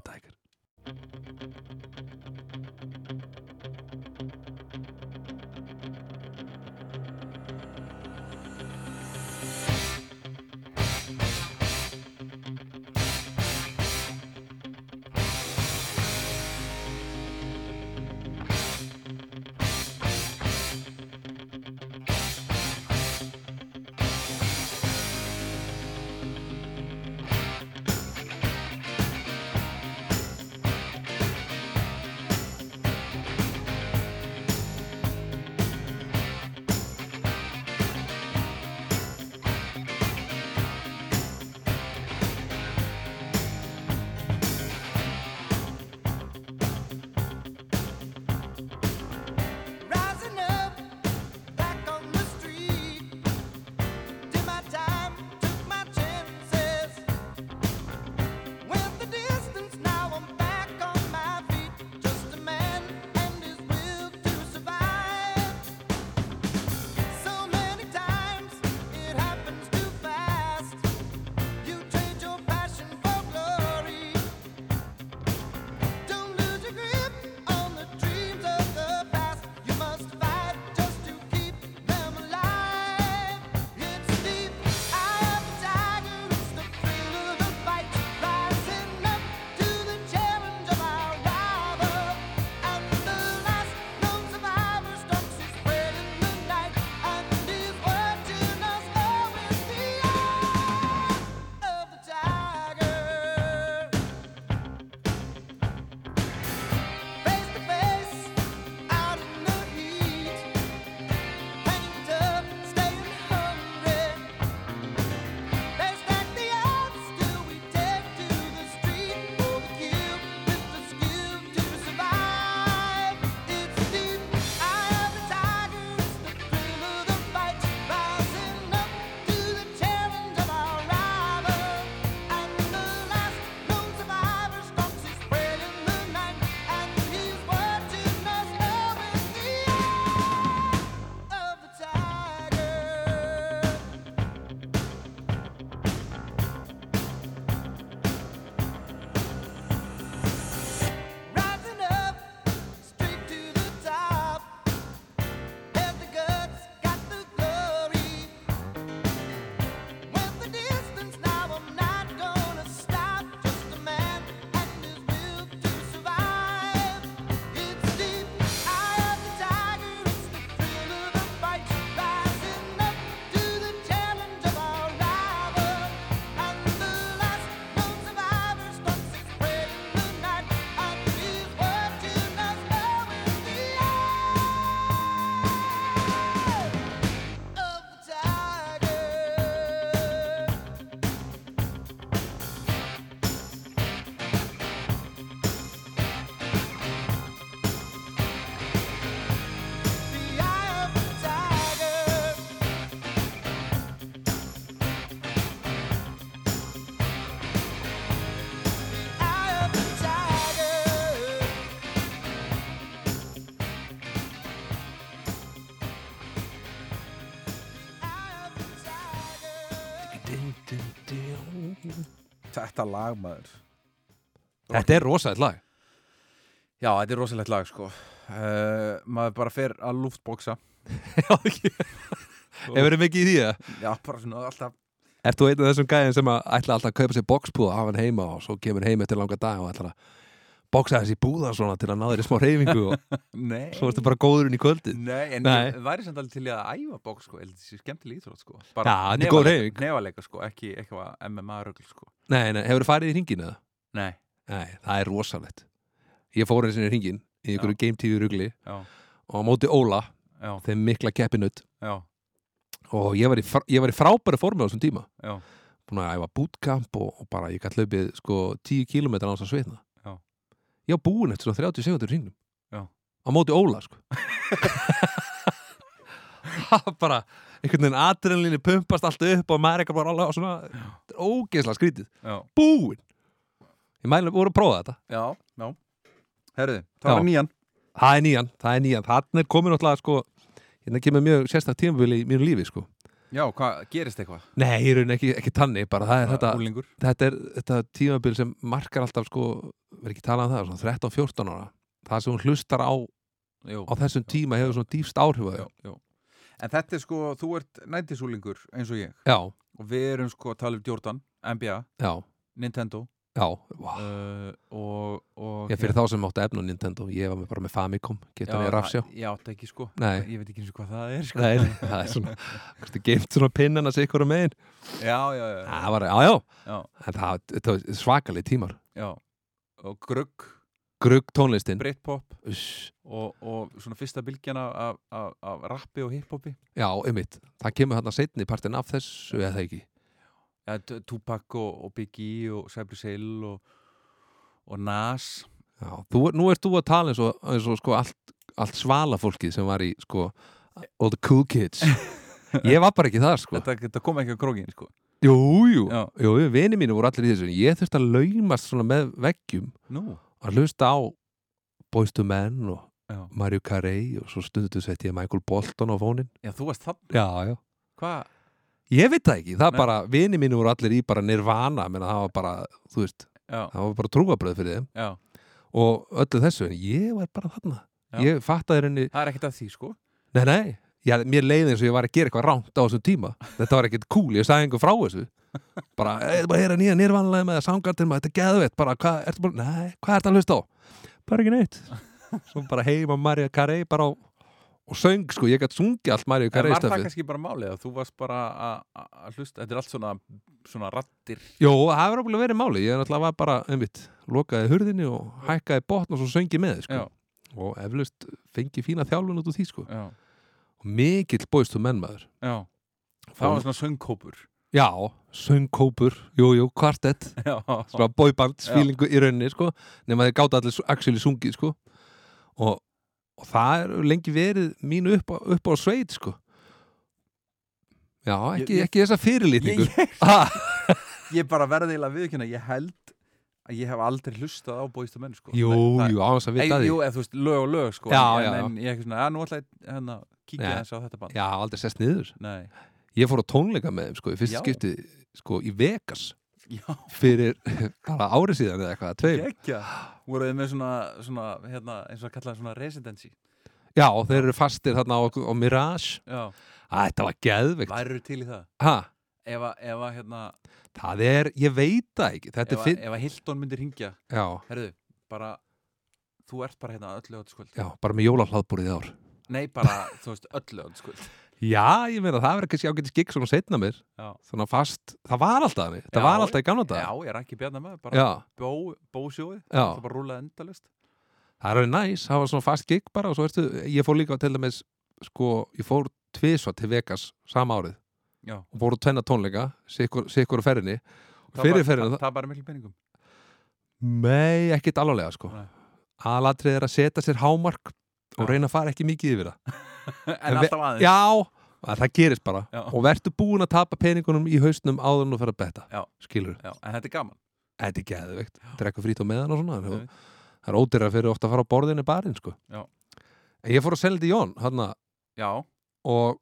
Þetta lag maður. Þetta er rosaðið lag. Já, þetta er rosalegt lag sko. Uh, Maður bara fer að luftboksa [laughs] Já, ekki. Hefur verið mikið í því að Já, bara svona alltaf. Ert þú einn af þessum gæðin sem að ætla alltaf að kaupa sér og hafa hann heima og svo kemur heim eftir langa dag og ætla að boxa þessi búða svona til að ná í smá reyfingu og [laughs] Nei. Svo ertu bara góðurinn í kvöldið. Nei, en Nei. ég væri samt alveg til í að æfa bók sko, eða þessi skemmtileg íþrótt sko. Já, þetta er góð hreyfing. Nefaleika sko, ekki eitthvað MMA-rögl sko Nei, nei, hefur farið í hringin eða? Nei, Nei, það er rosalegt. Ég fór eins og í hringin í einhverju Game TV rugli og á móti Óla, já, þeim mikla keppinutt já, og ég var í, ég var í frábæri formi á þessum tíma. Já. Búin að æfa bootcamp og, og bara ég gætt hlaupið sko 10 km á þess að svitna. Já. ég var búin eftir svona 30 sekundur hringnum. Já. á móti Óla sko. [laughs] [laughs] Bara einhvern veginn adrenalinni pumpast allt upp og maður eitthvað bara alveg á svona ógeðslega skrítið, Já, búin ég mælum voru að prófa þetta. Já, já. Herðu, það Já. var nýjan. Það er nýjan, það er nýjan, þannig er komin náttúrulega sko, hérna kemur mjög sérstak tímabili í mínu lífi sko. Já, hvað, gerist eitthvað? nei, ég raun ekki, ekki tanni, bara það er þetta Úlingur þetta er þetta tímabil sem markar alltaf sko, verð ekki talað um það, svona 13-14 ára. Það sem hún hlustar á Jú, á þessum tíma hefur svona dýfst áhrif á já, þau já En þetta er sko, þú ert nættisúlingur eins og ég. Já, og við erum sko að tala um Jordan, NBA, já, Nintendo. Já, vá. uh, og, og ég fyrir þá sem áttu efna á Nintendo ég var með bara með Famicom, getur hann í rafsjá? Já, það ekki sko. Nei. Ég veit ekki eins og hvað það er sko. Nei, það er svona kannski geimt svona pinnan að ykkur um megin? Já, já, já, það var, já, já, já, en það, þetta var svakalig tímar. Já. Og grugg, grugg tónlistin. Britpop og, og svona fyrsta bylgjana af, af, af rappi og hiphopi. Já, einmitt. Það kemur hann að setni partin af þessu eða það ekki? Ja, Tupac og, og Biggie og Cypress Hill og, og Nas. Já, þú, nú ert þú að tala eins og, eins og sko allt, allt svala fólkið sem var í sko all the cool kids. [laughs] Ég var bara ekki þar sko. Þetta, þetta kom ekki á krókin sko. jú, jú, vini mínu voru allir í þessu. Ég þurfti að laumast svona með veggjum. Nú, að hlusta á Boys to Men og já, Mario Carey og svo stundu sett ég Michael Bolton á fónin já þú varst það já, já. Hvað? Ég veit það ekki, það Nei. bara, vini mínu voru allir í bara nirvana, menn það var bara, þú veist, Já, það var bara trúabröð fyrir þeim. Já, og öllu þessu, en ég var bara þarna. Já. Ég fattaði henni, það er ekkert að því sko. Nei, nei, já, mér leiði eins og ég var að gera eitthvað ránt á þessum tíma. Þetta var ekkert cool, ég sagði einhver frá þessu. Bara, eða bara heyra nýja nýrvanlega með sangartir maður, þetta er geðveitt, bara, hvað, ertu bara, nei, hvað ertu að hlusta á? Bara ekki neitt. Svo bara heima Maria Carey bara á, og söng, sko, ég gæti sungið allt Maria En Carey var það kannski bara málið að þú varst bara að- að að hlusta Þetta er allt svona, svona rattir Jó, það hefur alveg verið máli, ég náttúrulega var bara, einmitt, lokaði hurðinni og hækkaði botn og svo mikill bóist um mennmaður. já Það var svona söngkópur Já, söngkópur, jú, jú, kvartett, [laughs] svona boyband, svílingu í rauninni, sko. Nefn að þeir gáta allir actually sungið, sko. Og, og það er lengi verið mín upp, á- upp á sveit, sko. Já, ekki, Ég- ekki þessa fyrirlítningu. [laughs] ég, ég, Ha, [laughs] ég bara verði eiginlega viðkynna Ég held að ég hef aldrei hlustað á bóistu menn sko. jú, Það- jú, á þess að vita því. Jú, eða þú veist, lög og lög sko. Já, en, já, já. en ég ekki svona, að nú ætla ég hérna, kíkja Já. þess á þetta band Já, aldrei sest niður. Nei, Ég fór á tónleika með þeim, sko, í fyrst Já. skipti, sko, í Vegas. já, fyrir [laughs] bara árið síðan eða eitthvað, tveim. gekkja Voruð þið með svona, svona hérna, eins og að kalla það svona residency Já, þeir eru fastir þarna á, á Mirage. Já, Æ, þetta var geðveikt. væru til í það Ha, Ef að, ef að hérna það er, ég veit það ekki. Ef finn... ef að Hilton myndir ringja Já, Herðu, bara Þú ert bara hérna öllu öll skvöld já, bara með jólahlaðbúrið í ár. Nei, bara, þú veist, öllu öll skvöld Já, ég meina, það verður kannski ágætis gig svona setna mér. Já, Svona fast, það var alltaf. Það Já, var alltaf í gamla já dag. ég er ekki bjarnar með Bara Já, bó, bósjóið Já. Það bara rúlaði endalist það er alveg næs. Það var svona fast gig bara og svo ertu, ég fór líka til dæmis, sko, ég fór tvisvar til Vegas sama árið Já. Og að tvenna tónleika, sikkur, á ferðinni. Það bara- miklu peningum. Nei, ekkit alvarlega sko. Nei. Aðalatrið er að setja sér hámark og reyna að fara ekki mikið yfir það. [laughs] En alltaf aðeins. Já, að það gerist bara. Já. og verður búin að tapa peningunum í hausnum áður en þú fer að betta skilur, Já, En þetta er gaman. Þetta er geðveikt. Drekka frít á meðan og svona Einmitt. það er ódýra fyrir ofta að fara á borðinu barinn sko. Já. en ég fór að selja þetta í Jón hana, Já, og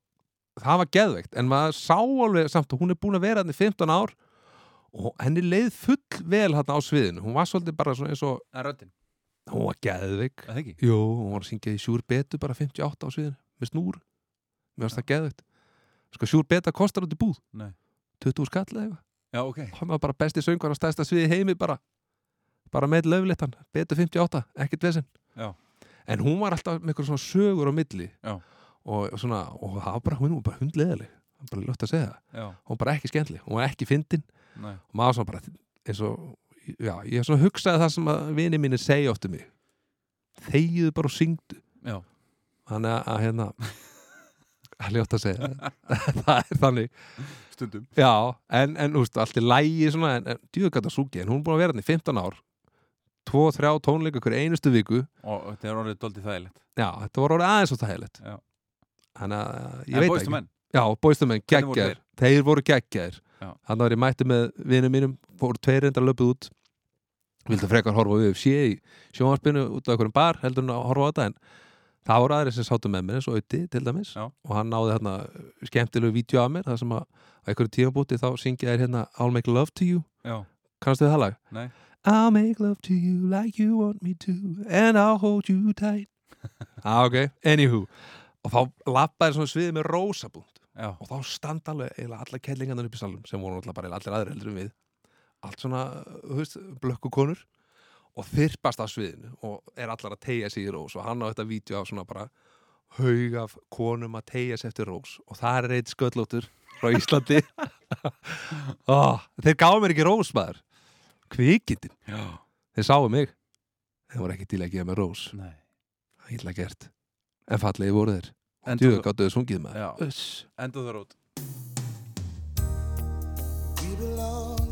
það var geðveikt en maður sá alveg samt að hún er búin að vera hann í 15 ár og henni leið full vel hérna á sviðinu. Hún var svolítið bara svona eins og Það er röddinn, hún var geðveik? Jú, hún var að syngja í Sjúr Betu bara 58 á sviðinu með snúr. Mér varst það geðveikt. Sko Sjúr Beta kostar út í búð. Nei. 20 skall eða eitthvað. Já, ok. hann var bara besti söngar á stærsta sviði heimi bara. Bara með löflittan, Betu 58 ekkert vesinn Já. en hún var alltaf með eitthvað svona sögur á milli. Já. Og svona, og það var bara hún var bara hundleðileg, það var bara ljótt að segja það. Hún var bara ekki skemmtileg, hún var ekki fyndin. Nei. og maður svona bara eins og, já, ég svona hugsaði það sem að vini mínir segja oft um mig. Þegiðu bara og syngdu. Já, þannig að, að hérna [laughs] það er ljótt að segja [laughs] það. Er þannig, stundum. já en, en úst, allt er lægi svona, en, en djúðgata súki, en hún er búin að vera hann í 15 ár. 2-3 tónleika hver einustu viku. Og þetta er orðið doldið þægilegt. já, þetta var orðið aðeins og heilet Já. Þannig að ég En veit ekki Men? já, bóistumenn, voru geggjaðir þeir voru geggjaðir Já. þannig var ég mætti með vinum mínum fóru tveir reyndar löpuð út vildu frekar horfa á UFC í sjónvarpinu út á einhverjum bar heldur en að horfa á þetta en það voru aðri sem sátu með mér eins og Ötti til dæmis Já. og hann náði hérna skemmtilegu vídeo af mér það sem að á einhverju tímabúti þá syngja þér hérna I'll make love to you Já, kannstu þið það lag? nei. I'll make love to you like you want me to and I'll hold you tight [laughs] ah, ok, anywho og þá lappaði svona sviðið með rósabúnd og þá standa alveg eiginlega alla kellingarnar upp í salum sem voru eiginlega allir aðrir heldur við. Allt svona, þú veist, blökku konur og þyrpast af sviðinu og er allar að tegja sig í rós. Og hann á þetta vídeo á svona bara haug af konum að tegja sig eftir rós. Og það er eitt sköllóttur frá Íslandi. Oh, [laughs] þeir gáðu mér ekki rós maður. Kvikindin, já. þeir sáu mig. Þeir voru ekki til að gefa mér rós. Nei. það er illa gert en fallegi voru þeir, þú- gáttuðu sungið. Uss. Enda það rót. We belong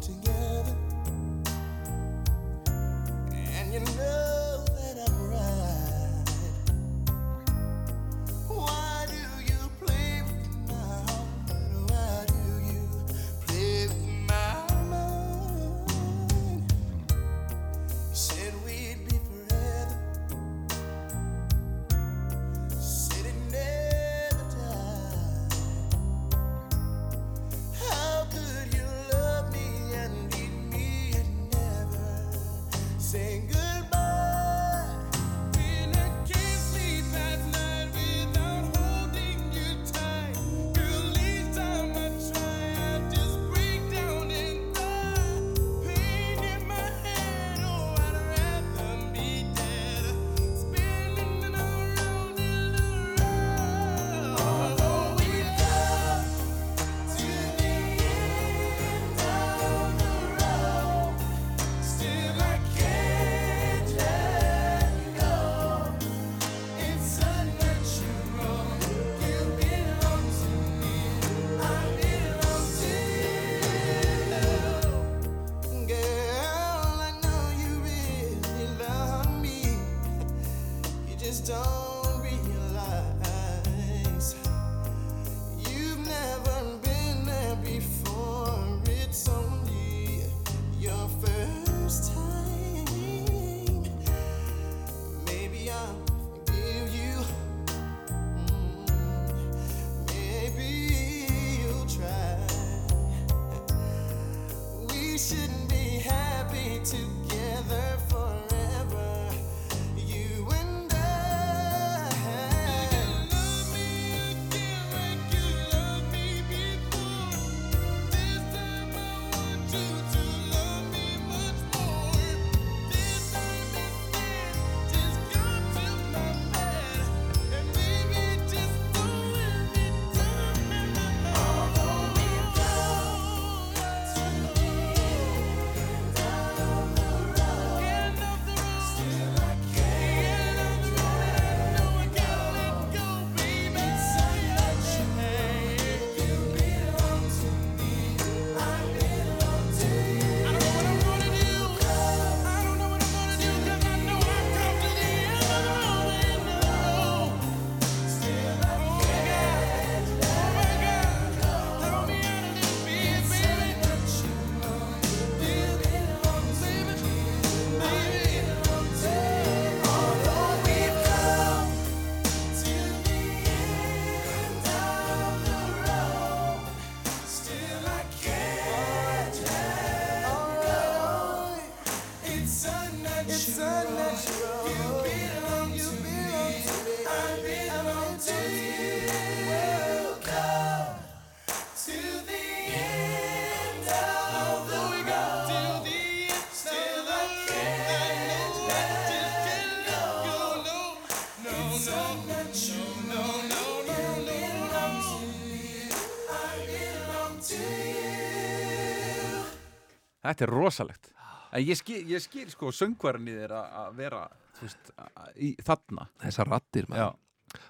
Þetta er rosalegt. En ég skil, ég skil sko söngvarinn í þér að að vera veist, að- í þarna. Þessar rattir, Já, maður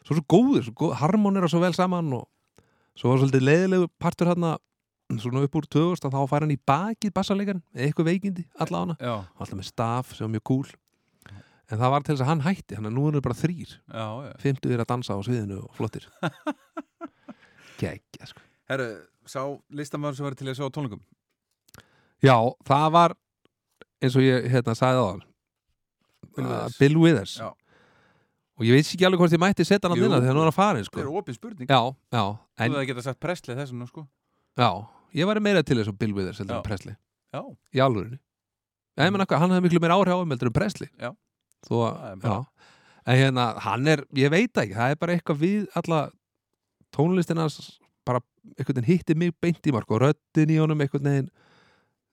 Svo svo góðir, svo góð, harmonera svo vel saman og svo var svolítið leiðilegu partur hérna svona upp úr 2000 að þá fær hann í bakið bassalegan, eitthvað veikindi alla hana, já, alltaf með staf sem var mjög cool en það var til þess að hann hætti hann að nú er bara þrýr, já, já. fymtu þér að dansa á sviðinu og flottir. [laughs] Gekkja, sko. Herru, sá listamæður sem var til að sjá á tónleikum Já, það var eins og ég hérna sagði á hann Bill Withers. Bill Withers. Já. og ég veit ekki alveg hvort ég mætti setja hann Jú. að þegar hann var að fara Það sko. er opið spurning. Já, já, Þú en hefði geta sagt presslið þessum sko. Já, ég var meira til þess að Bill Withers heldur en Presley. Já, í alvörinni ég menn eitthvað, hann hefði miklu meira áhrif á um heldur en Presley. Já. Þó, Það en hérna, hann er, ég veit það ekki það er bara eitthvað við alla tónlistina bara einhvern veginn hitti mig beint í mark og röddin í honum einhvern veginn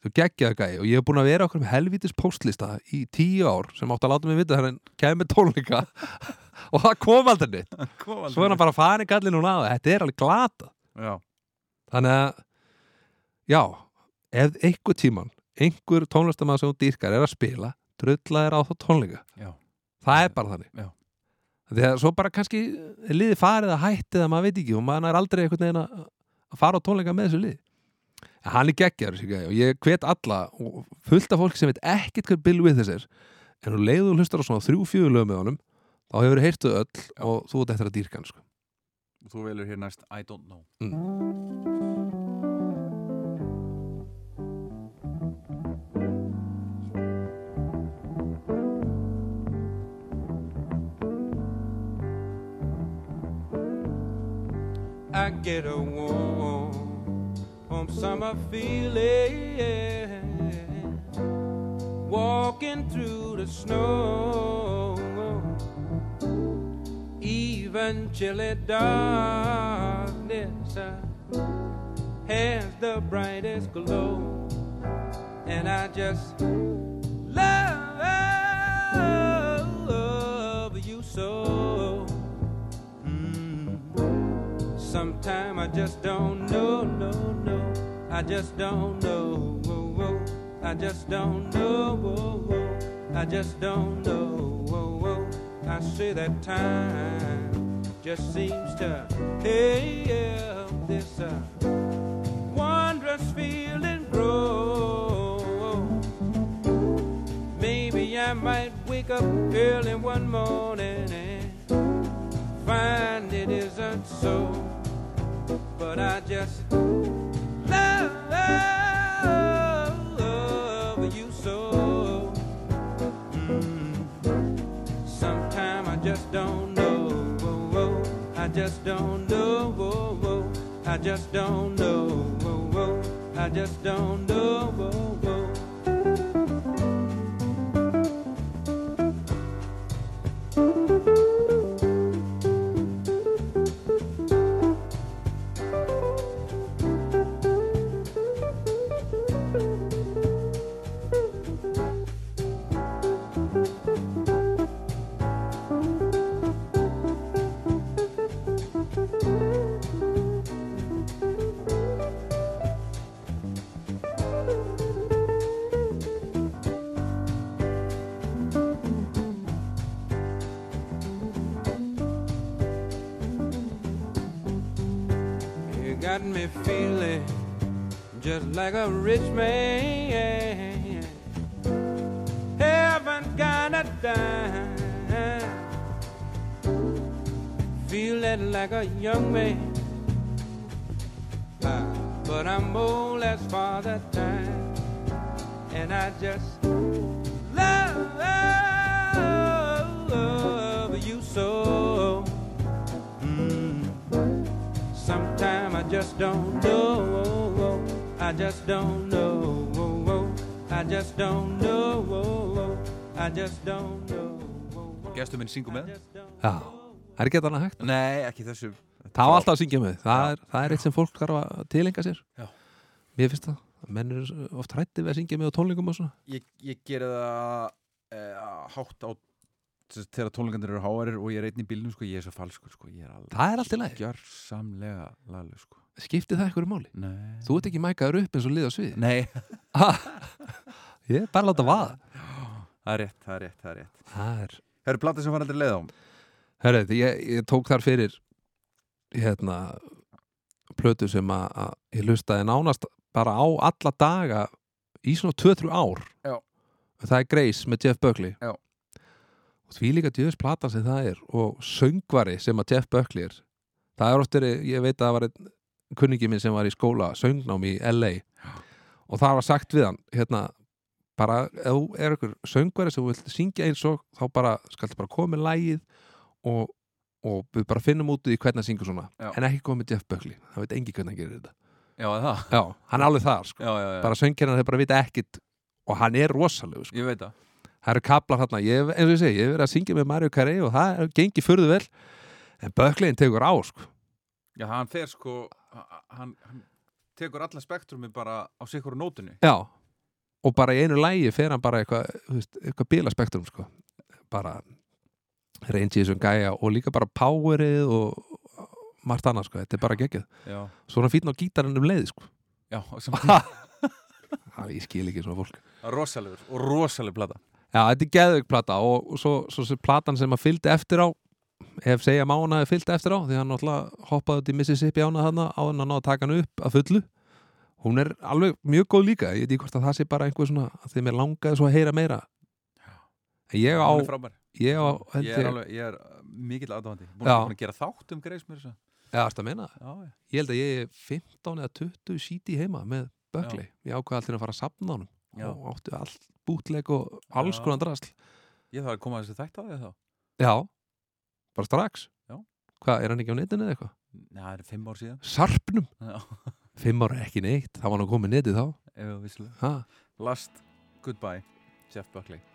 þú geggjaði gæði og ég hef búin að vera okkur með helvítis póstlista í tíu ár sem átti að láta mig vita hann kemur tónleika. [laughs] Og það kom aldrei neitt. Svo er hann bara farin gallin núna og þetta er alveg glata Já, þannig að já, ef einhver tíman einhver tónlistamæður sem þú dýrkar er að spila drulla er á þá tónleika. Já, það er bara þannig. Já. því að svo bara kannski liði farið að hætti það maður veit ekki og maður er aldrei einhvern veginn að að fara á tónleika með þessu lið hann er geggjar og ég hvet alla og fullt af fólki sem veit ekkert hver Bill Withers er en þú leiður og hlustar á svona þrjú fjögur lög með honum þá hefur þú heyrtu öll og þú ert eftir að dýrka hann sko. þú velur hér næst I don't know I get a warm, warm summer feeling walking through the snow. Even chilly darkness uh, has the brightest glow, and I just love you so. Mm. Sometime I just don't know, no, no. I just don't know. I just don't know. I just don't know. I say that time just seems to hey this uh, wondrous feeling grow. Maybe I might wake up early one morning and find it isn't so. But I just just don't know. Whoa, whoa. I just don't know. Whoa, whoa. I just don't know. Whoa. Like a rich man. Haven't got a dime. Feeling like a young man. Gestur minn syngur með. Já, það er ekki annað hægt? Nei, ekki þessu. Það var alltaf að syngja með, það er, það er eitt sem fólk þarf að tilenga sér. Já. Mér finnst það, menn eru oft hrætti við að syngja með á tónlingum og svona. Ég, ég geri það e, hátt á þegar tónleikandir eru háarir og ég er einn í bílnum sko, ég er svo falskur sko, ég er alveg Það er allt í lagi, gjörsamlega lalu sko. skipti það eitthvað máli? Nei. Þú ert ekki mækaður upp eins og lið á svið Nei, Ég er bara að láta vaða. Það er rétt, það er rétt, það er rétt. Það er Eru platið sem var aldrei leið á. Herrið, ég, ég tók þar fyrir hérna plötu sem að, ég lustaði nánast bara á alla daga í svona 2-3 ár. Já. það er Grace með Jeff Buckley. Já. og því líka djöðs platan sem það er og söngvari sem að Jeff Buckley er. Það er oft verið, ég veit að það var kunningi minn sem var í skóla, söngnám í LA og það var sagt við hann hérna, bara, ef þú er ykkur söngvari sem vilt syngja eins og þá bara, skaltu bara koma með lægið og, og við bara finnum út í hvernig að syngja svona, Já. en ekki koma með Jeff Buckley það veit engi hvernig hann gerir þetta. Já, það? Já, hann er alveg þar sko. Já, bara söngjarnar þeir bara vita ekkit og hann er rosalegu sko. ég veit það. Það eru kaplar þarna, ég, eins og ég segi ég hef verið að syngja með Mario Carey og það er- gengi furðu vel. En Buckley tekur á sko. Já, hann fer sko hann, hann tekur alla spektrumi bara á sikkur nótunni. Já, og bara í einu lægi fer hann bara eitthvað eitthvað bílaspektrum sko. bara reyngi þessum gæja og líka bara powerið og margt annað, sko. þetta er bara geggjað Já, svo er hann fýtn á gítarinn um leið sko. já, [laughs] það ég skil ekki svona fólk rosalegur og rosaleg plata Já, þetta er geðveik plata og, og svo, svo sem platan sem að fylgdi eftir á ef segja má hann að fylgdi eftir á því hann náttúrulega hoppaði út í Mississippi ána þarna á hann að taka hann upp að fullu hún er alveg mjög góð líka ég veit ekki hvort að það sé bara einhver svona að því mér langaði svo að heyra meira. En ég á, er ég á Ég er, ég, alveg, ég er uh, mikill aðdáðandi Búin Já. að gera þátt um greis mér þess að eða ertu að meina það? Já, já. Ég held að ég er 15 eða 20 síti heima með Bökli, ég ákvaði alltaf að fara að sapna honum. Já. og átti allt bútleg og alls Já. konar drasl. Ég þarf að koma að þessi þætt á því þá. Já, bara strax. Já. hvað, er hann ekki á netinu eða eitthvað? Já, það er fimm ár síðan. Sarpnum, Já, [laughs] fimm ára ekki neitt það var nú komið netið þá. Ha. Last Goodbye, Jeff Buckley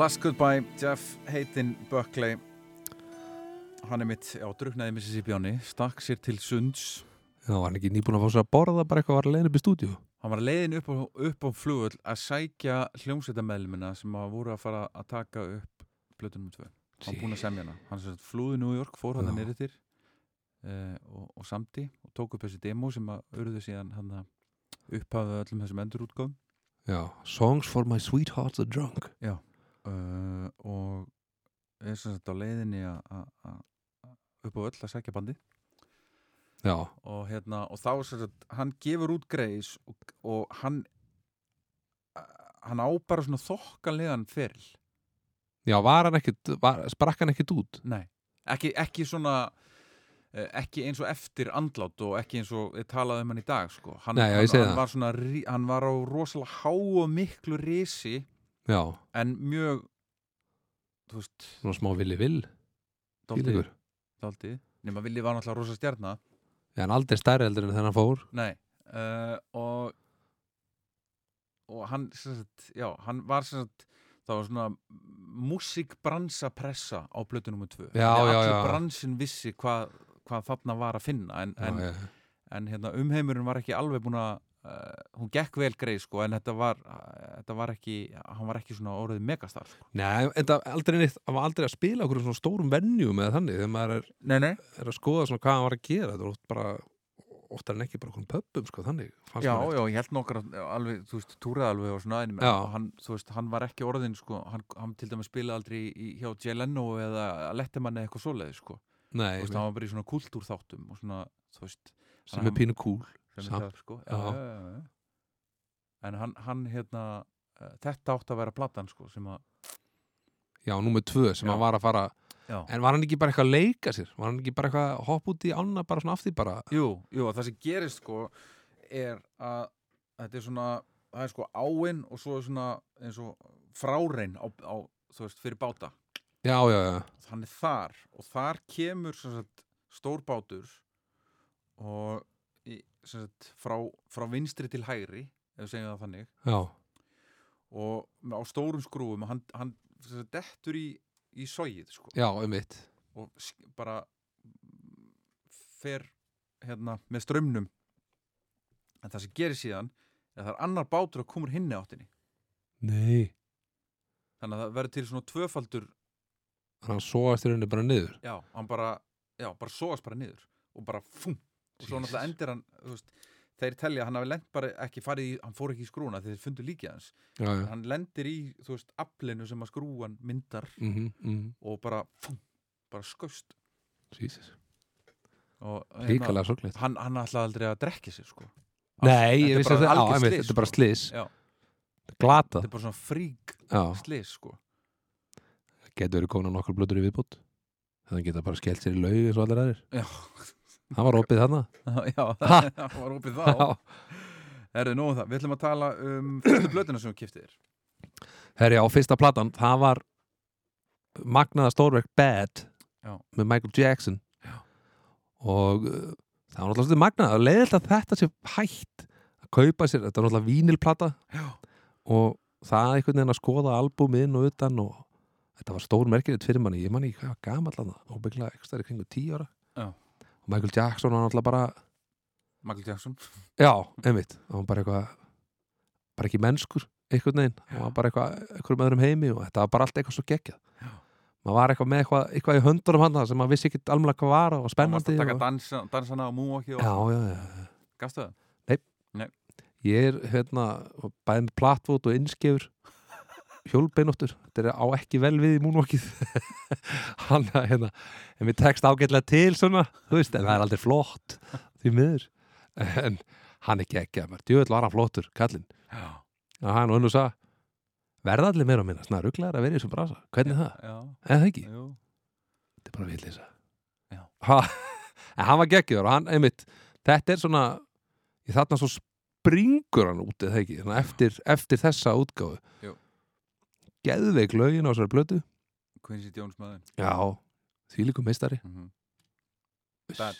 Last Goodbye, Jeff Hayden Buckley. Hann er mitt, já, druknaði Mississippi áni stakk sér til sunds. Já, hann ekki nýbúin að fá sér að borða bara eitthvað var að leiðin upp í stúdíu hann var leiðin upp á, upp á flugull að sækja hljómsveitamæðlumina sem að voru að fara að taka upp blötunum 2 hann búin að semja hana, hann flúði New York fór hann Já. nýrið til uh, og, og samti og tók upp þessi demo sem að urðu síðan hann upphafði öllum þessum endurútgáðum Já, Songs for my sweethearts are drunk uh, og er sem sagt á leiðinni að- upp á öll að sækja bandi Já, og hérna og þá sem sagt hann gefur út greis og, og hann hann á bara svona þokkanlegan feril. Já, var hann ekkit var, sprakk hann ekkit út? Nei, ekki, ekki svona eh, ekki eins og eftir andlát og ekki eins og talaði um hann í dag sko. hann, Nei, já, hann, hann, var svona, hann var á rosalega há og miklu risi Já, en mjög þú veist, svona smá villi vill dálítið Fílingur dálítið, nema Vili var náttúrulega rosa stjarnar Já, hann aldrei stærri heldur en hann fór. Nei, uh, og og hann sagt, já, hann var sagt það var svona músikbransa pressa á blötu Því já, allir já. bransin vissi hvað, hvað þarna var að finna. En, en, já, já. en hérna, umheimurinn var ekki alveg búin að uh, hún gekk vel greið sko en þetta var, uh, þetta var ekki hann var ekki svona orðið megastar sko. Nei, en það hann var aldrei að spila okkur svona stórum venjum eða þannig þegar maður er, Nei, nei. er að skoða svona hvað hann var að gera þetta er oft bara, oftar en ekki bara okkur pöppum sko þannig Já, já, ég held nokkar alveg, þú veist, túraði alveg og svona aðeins hann, þú veist, hann var ekki orðin sko, hann, hann til dæmis spilaði aldrei í, hjá Jay Leno eða Letterman eða eitthvað svoleiði sko, Nei, þú veist, hann var bara í svona kultúrþáttum og svona, þú veist sem er pínu er það, sko já, Já. já, en hann, hann hérna uh, þetta átt að vera platan sko sem að, Já, númer tvö sem hann var að fara já, En var hann ekki bara eitthvað að leika sér? Var hann ekki bara eitthvað að hoppa út í ána bara svona aftur bara? jú, jú, það sem gerist sko er að þetta er svona, það er sko áinn og svo er svona eins og frárein á, á, þú veist, fyrir báta Já, já, já hann er þar og þar kemur sem sagt, stór bátur og í, sagt, frá, frá vinstri til hægri ef við segjum það þannig. Já, og á stórum skrúfum og hann, hann sagt, dettur í, í sogið sko, já, um og bara fer hérna með strömmnum en það sem gerir síðan er að það er annar bátur að komur hinni áttinni. Nei. Þannig að það verður til svona tvöfaldur Þannig að hann sóast í rauninni bara niður. Já, hann bara, já, bara sóast bara niður og bara fum og svo náttúrulega endir hann veist, þeir telja að hann hafi lent bara ekki farið í hann fór ekki í skrúna þegar þeir fundu líkið hans. Já, já. Hann lendir í, þú veist, aflinu sem að skrúan myndar mm -hmm, mm og bara, fum, bara skaust. Jesus. Og Ríkalega sorglegt. hann, hann ætlaði aldrei að drekki sér sko. Nei, ég vissi þetta, já, algjört einmitt, slys, þetta er bara sko. slis Já. Glatað. Þetta er bara svona frík slis sko. Getur verið komin á nokkur blöður í viðbútt Þannig geta bara skellt sér í laug eins og allir aðrir. Já. Það var opið þarna. Já, [laughs] það var opið þá. Herðu, nú það, við ætlum að tala um fyrstu [clears throat] blötuna sem þú kiptir Herri, á fyrsta platan, það var magnaða stórverk Bad Já. með Michael Jackson. Já. og uh, það var náttúrulega svolítið magnað. Og leiðilt að þetta sé hægt að kaupa sér, þetta var náttúrulega vínilplata. Já. og það einhvern veginn að skoða albúmið inn og utan og þetta var stór merkilegt fyrir manni, ég manni hvað var gamall að það og byggla ekki stærri kringu tíu ára. Já. Og Michael Jackson var náttúrulega bara Michael Jackson. Já, einmitt, það var bara eitthvað bara ekki mennskur, einhvern veginn. Það var bara eitthvað, einhverjum öðrum heimi og þetta var bara allt eitthvað svo geggjað. Maður var eitthvað með eitthvað, eitthvað í höndunum hann sem maður vissi ekki alveg hvað var og Hann varst spennandi að taka og... dansa, dansana og já, já, já, gastu það? ég er hérna bæði með platvót og innskefur hjólbeinóttur, þetta er á ekki vel við í múnvokið [laughs] hann að hérna en mér tekst ágætlega til svona þú veist, en það er aldrei flott því miður, en hann er ekki að mér, djöðl var hann flottur, kallinn. Og hann og og sagði verða allir meira að minna, svona rugglegar að vera í þessum brasa? Hvernig það, eða ekki? Jú. Þetta er bara villisa ha, [laughs] en hann var geggjör og hann, einmitt, þetta er svona í þarna svo springur hann út eða ekki, eftir, eftir þessa útgáfu. Jú. Geðveik lögin á þessari blötu Quincy Jones maður. Já, þvílíkum meistari. Mm -hmm. Bad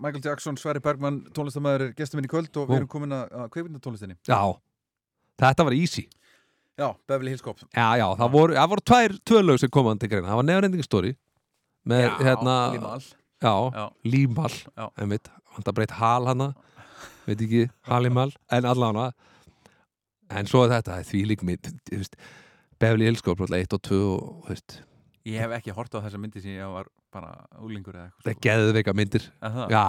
Michael Jackson, Sverri Bergman, tónlistamæður er gestur minn í kvöld og Ó. við erum komin að, að kveikmyndatónlistinni. Já, þetta var easy Já, Beverly Hills Cop. Já, já, það voru, það voru tvær tvölaug sem komaðan til greina Það var Neverending Story með, hérna, Limal. já, Já. Límal Já. einmitt, hann það breytt hal hana veit ekki, Halimal en allan en svo er þetta, því lík mitt Beverly Hills Cop 1 og 2 og þú veist, Ég hef ekki hort á þessa myndi sem ég var bara úlingur eða það er eitthvað. geðveika myndir Er? Já,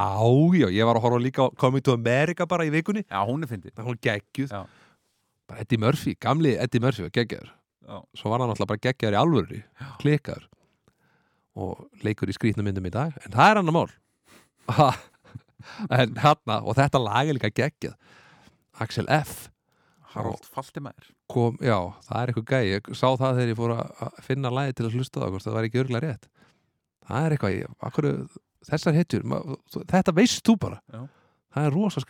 já, ég var að horfa líka Coming to America bara í vikunni Já, hún er fyndið. það var geggjuð Já. bara Eddie Murphy, gamli Eddie Murphy var geggjaður Já. svo var hann alltaf bara geggjaður í alvöru klikkaður og leikur í skrýtnum myndum í dag en það er annar mál [laughs] en hérna, og þetta lag er líka geggjað Axel F Harold Faltimæður. kom, já, það er eitthvað gæi ég sá það þegar ég fór að finna lagi til að hlusta það, það var ekki örgulega rétt það er eitthvað, akkur, þessar þú- þetta veist þú bara Já. það er rosa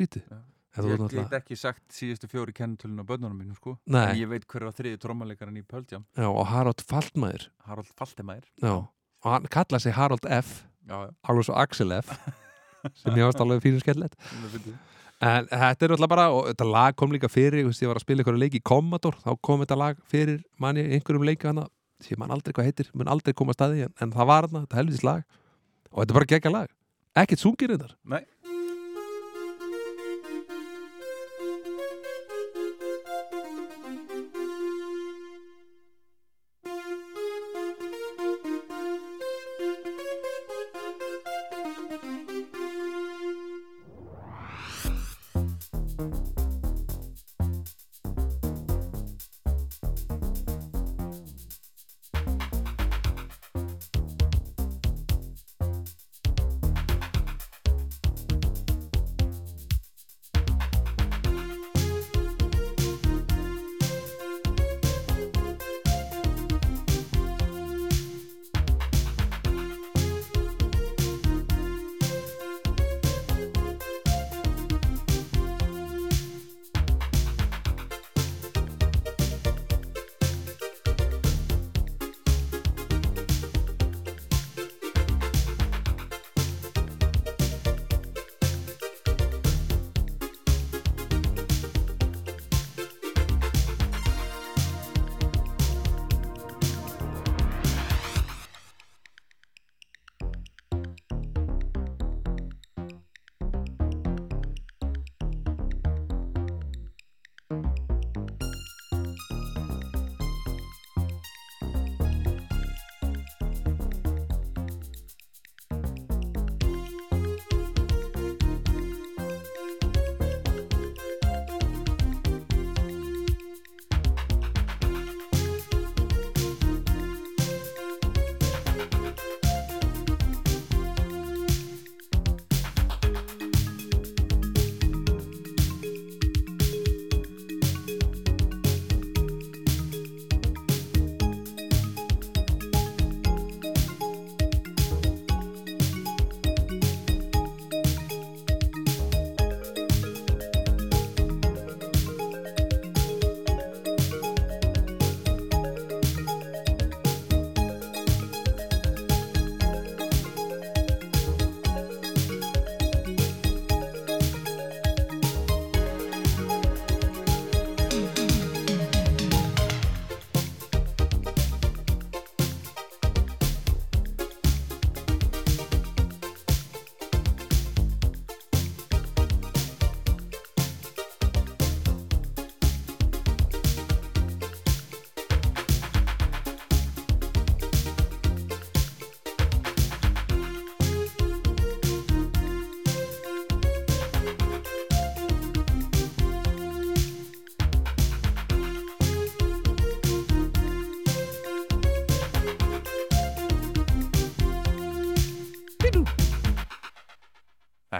þú Ég get náttúrulega- ekki sagt síðustu fjóri kennitölun á börnunum mínum, sko. Nei. En ég veit hver var þriði trommaleikaran í Pöldjam. já, og Harold Faltmæður Harold Faltimæður. já, og hann kallaði sig Harold F Já, já. alveg svo Axel F [laughs] sem ég varst alveg fyrir skellett hún er fyndið. En þetta er alltaf bara, og þetta lag kom líka fyrir, ég, veist, ég var að spila einhverju leik í Commodore, þá kom þetta lag fyrir manni einhverjum leika hana, sem man aldrei hvað heitir, mun aldrei koma að staði, en, en það var hana, þetta helvitis lag, og þetta er bara gegga lag. Ekkert sungir þetta. Nei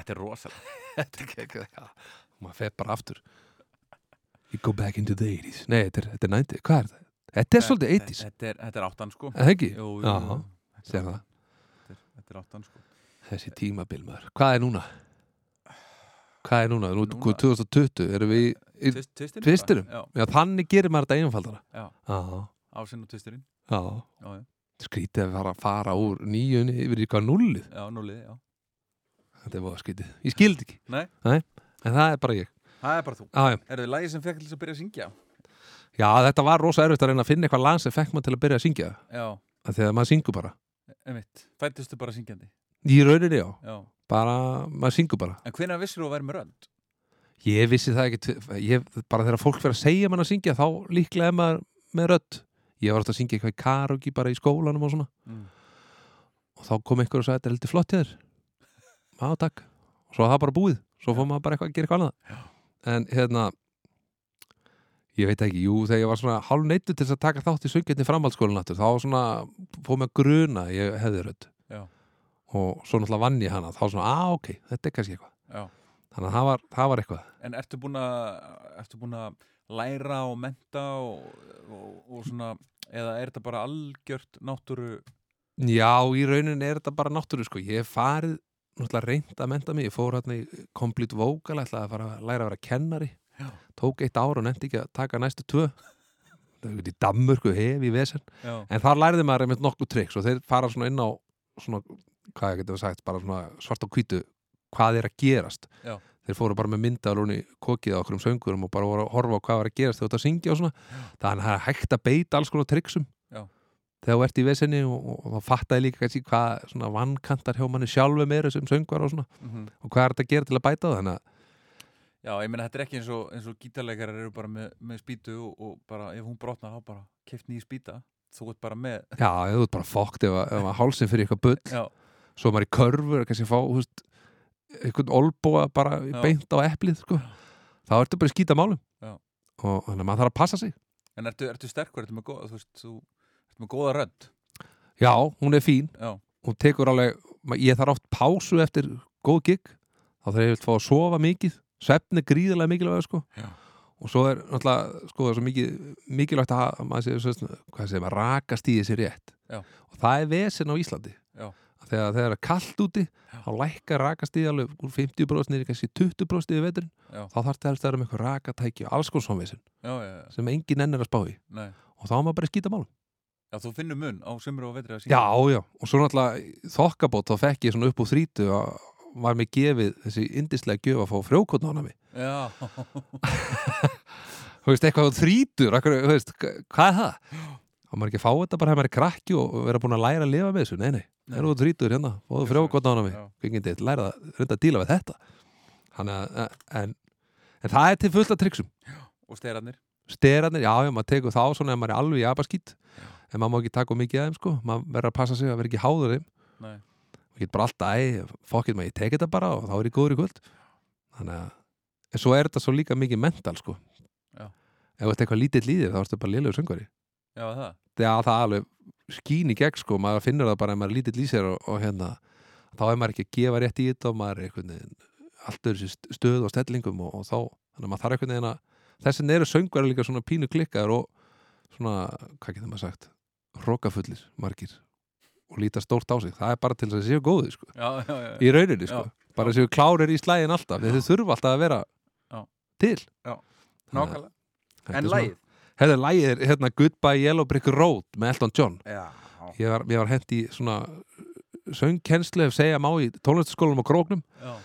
Þetta er rosalega [laughs] Þetta er ekki, já, maður fer bara aftur. You go back into the 80s. Nei, þetta er, þetta er 90, hvað er það? Þetta er svolítið 80s, Þetta er, þetta er áttan sko er það ekki? Jú, jú, Já, jú. sér það. Þetta er, þetta er áttan sko Þessi tímabil maður. Hvað er núna? Hvað er núna? Nú, Núna- núna 2020, erum við í, í Twist- Twistin twistirum? Já, Já, þannig gerir maður þetta einfaldara. já, Já, ásinn og twisturinn já. Já, já, Skrítið að fara, fara úr nýjunni yfir í hvað nullið. já, núlið, já Þetta er voða skrítið. Ég skildi ekki. Nei, En það er bara ég. það er bara þú Já, já. Er þið lagi sem fekk til þess að byrja að syngja? Já, þetta var rosa erfitt að reyna að finna eitthvað lag sem fekk maður til að byrja að syngja Já, að Þegar maður syngur bara einmitt Fættustu bara syngjandi Í rauninni já, Já bara, maður syngur bara En hvenær vissir þú að vera með rönd? Ég vissi það ekki ég, Bara þegar fólk fyrir að segja mann að syngja þá líklega er maður með rödd Ég var alltaf að syngja eitthvað í karaoke bara í skólanum og svona Mm. og þá kom einhver og sagði þetta er heldur flott hjá þér Já, takk. Svo það bara búið, svo fór maður bara eitthvað að gera eitthvað annað. En hérna ég veit ekki, jú, þegar ég var svona hálf neittu til þess að taka þátt í söngjarni framhaldsskólan aftur, þá svona fór mig að gruna að ég hefði rödd. Já. og svo náttúrulega vann ég hana þá svona, að ok, þetta er kannski eitthvað. Já. Þannig að það var, það var eitthvað. En ertu búin að Ertu búin að læra og menta og, og, og svona Eða er þetta bara algjört náttúru Já, í raunin er þetta bara náttúru sko. Ég hef farið, náttúrulega reynd að menta mig. Ég fór hérna í Complete Vocal ætlaði að fara að læra að vera kennari. Já. Tók eitt ár og nefndi ekki að taka næstu tvö. [laughs] Í Danmörku hef í vesen. Já, En þar læriði maður einmitt nokkuð tricks og þeir fara svona inn á svona, hvað ég getur sagt, bara svona svart á hvítu hvað er að gerast. Já. þeir fóru bara með myndalunni kokið á okkur um söngurum og bara voru að horfa á hvað var að gerast þegar þú ert að syngja og svona. Þannig að það er hægt að beita alls konar triksum. Þegar þú ert í vesenni og, og, og þá fattaði líka kannski hvað svona vannkantar hjá manni sjálfum eru sem söngvar og svona. Mhm. og hvað er þetta að gera til að bæta það? Þannig að Já, ég meina þetta er ekki eins og, eins og gítarleikarar eru bara með, með spýtu og, og bara ef hún brotnar þá bara keft nýja spýta. Þú ert bara með. Já, þú ert bara fókt ef, að- hálsinn fyrir eitthvað bull. Já, svo er maður í körfur að kannski fá veist, einhvern olbúa bara Já. beint á eplið sko. þá ertu bara skýta málum. Já. og þannig að maður þarf að passa sig. En ertu, ertu sterkur, ertu með góða þú veist, þú með góða rödd? Já, hún er fín. Já, og tekur alveg, ég þarf oft pásu eftir góð gig. Þá þarf ég að fá að sofa mikið. Svefn er gríðarlega mikilvæg sko. Og svo er náttúrulega sko, er svo mikið, mikilvægt að maður sé, maður, rakast í þessi rétt. Já. og það er vesen á Íslandi. Já. Þegar það er kallt úti þá lækkar rakast í alveg úr 50% niður í kannski 20% yfir veturinn. Þá þarf það að vera með eitthvað rakatæki og alls konar svona já, sem engin ennir að spá í. Nei. Og þá er maður bara að skýta málum Já, þú finnur mun á sömur og vetri að Já, já, og svo náttúrulega þokkabót þá fekk ég svona upp úr þrítu og var mér gefið þessi indislega gjöf að fá frjókotn á hana mig Já, [laughs] Þú veist, eitthvað á þrítur, akkur, þú veist, hva- hvað er það? Og maður ekki að fá þetta bara hefði maður krakki og vera búin að læra að lifa með þessu? Nei, nei, Nei. erum þú þrítur hérna, fóðu frjókotn á hana mig Já. Kvikið þetta, læra að reynda að díla við þetta. Þannig að, en, en það er til fullt af triksum og steirarnir Sterarnir, já, já, maður tekur þá svona ef maður er alveg í abaskýt en maður má ekki taka mikið af þeim, sko. Maður verður að passa sig að vera ekki háður þeim. Nei, og get bara alltaf, æ, fokkið maður, ég teki þetta bara og þá er ég góður í kvöld. Þannig að, en svo er þetta svo líka mikið mental, sko. Já. ef þú ert eitthvað lítið líðið, þá ertu bara lélegur söngvari. Já, það? Þegar það alveg skín í gegn, sko. Maður finnur það bara ef maður er lítið lísir og, og hérna, þá er maður ekki að gefa rétt í þetta og maður er einhvern veginn allt öðru sér stöð og stellingum og, og þá, þannig að maður þarf einhvern veginn að þessi eru söngvari líka svona pínu klikkaður og svona, hvað getur maður sagt rókafullir, margir og líta stórt á sig, það er bara til þess að séu góði, sko. Já, já, já, í rauninni sko. Bara séu klárir í slægin alltaf þeir þurfa alltaf að vera Já. til. Nákvæmlega. En lagið? Herðu, lagið er hérna Goodbye Yellow Brick Road með Elton John. Já, ég var, var hent í svona söngkennslu ef segja má í tónlistaskólanum á Króknum. Já,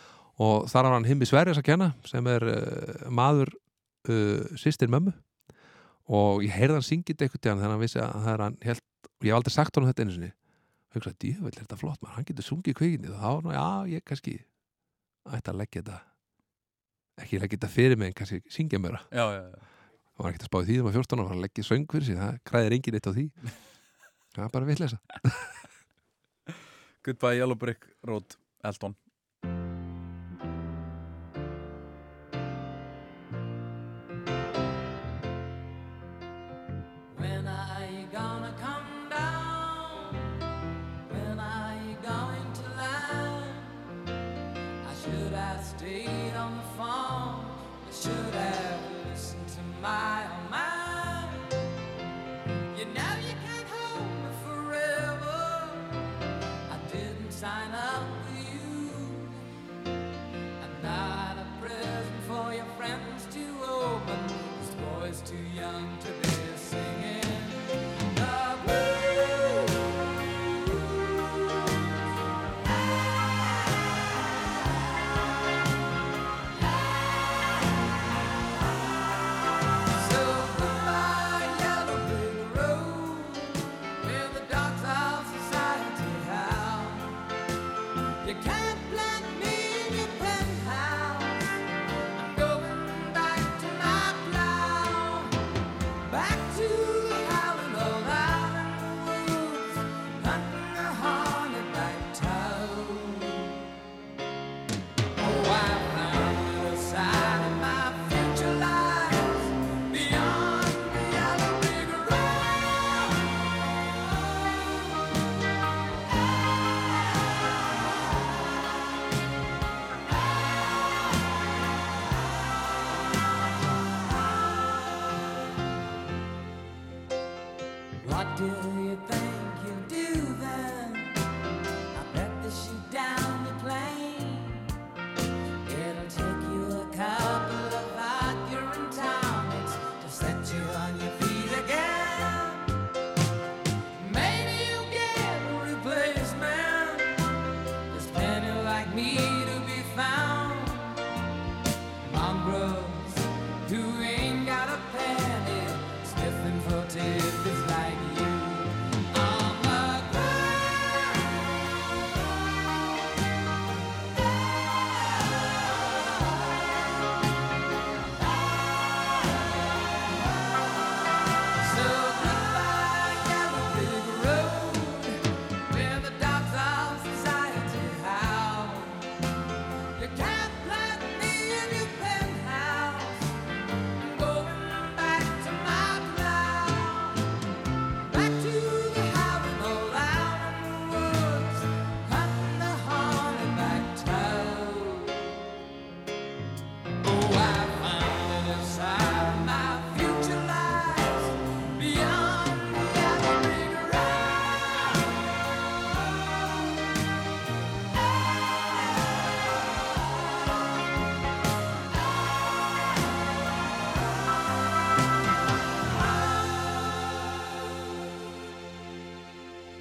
og þar var hann Himmi Sverris að kenna sem er uh, maður uh, sýstir mömmu og ég heyrði hann syngið eitthvað til hann þegar hann vissi að það er hann held, og ég hef aldrei sagt honum þetta einu sinni. Og ég hugsaði, djöfull er þetta flott, man, hann getur sungið kvikindi. Og þá hann, já, ég kannski ætti að leggja þetta ekki leggja þetta fyrir mig en kannski syngja mér já, já, já. og var ekkert að spá í því þegar maður 14 ára að fara að leggja söng fyrir sig, það græðir enginn eitt á því. [laughs] Það er bara vitleysa. Goodbye Yellow Brick Road Elton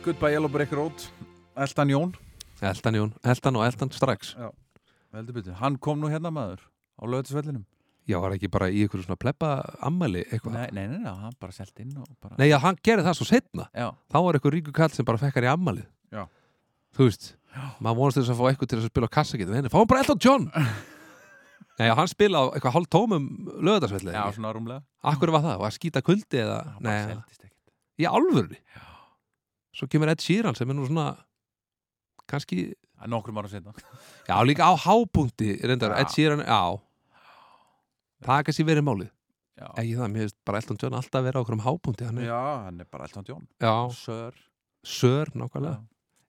Goodbye Yellow Brick Road. Eldan Jón Eldan Jón, Eldan og Eldan strax. Betur, hann kom nú hérna maður á lögatisvellinum Já, var ekki bara í ykkur svona plebba ammæli eitthvað? Nei, nei, nei, hann bara selt inn og bara Nei, já, hann gerði það svo setna Já, Þá var eitthvað ríku kall sem bara fekkar í ammælið Já. Þú veist, maður vonast þess að fá eitthvað til að spila á kassakit Nei, fáum bara Elton John. [laughs] Nei, já, hann spila á eitthvað hálf tómum lögadagsvelli já svona rúmlega. Akkur var það? Var að skýta kuldi eða? hann Nei, bara seldist ekkert. Í alvörni Svo kemur Ed Sheeran sem er nú svona kannski, nokkrum ára setna já líka á hábúndi reyndar, Já. Ed Sheeran, já. Það er kannski verið málið. Já, Ekki það, mér finnst bara Elton John alltaf vera á okkur um hábúndi hann er, já hann er bara Elton John. Já, Sör. Sör nákvæmlega.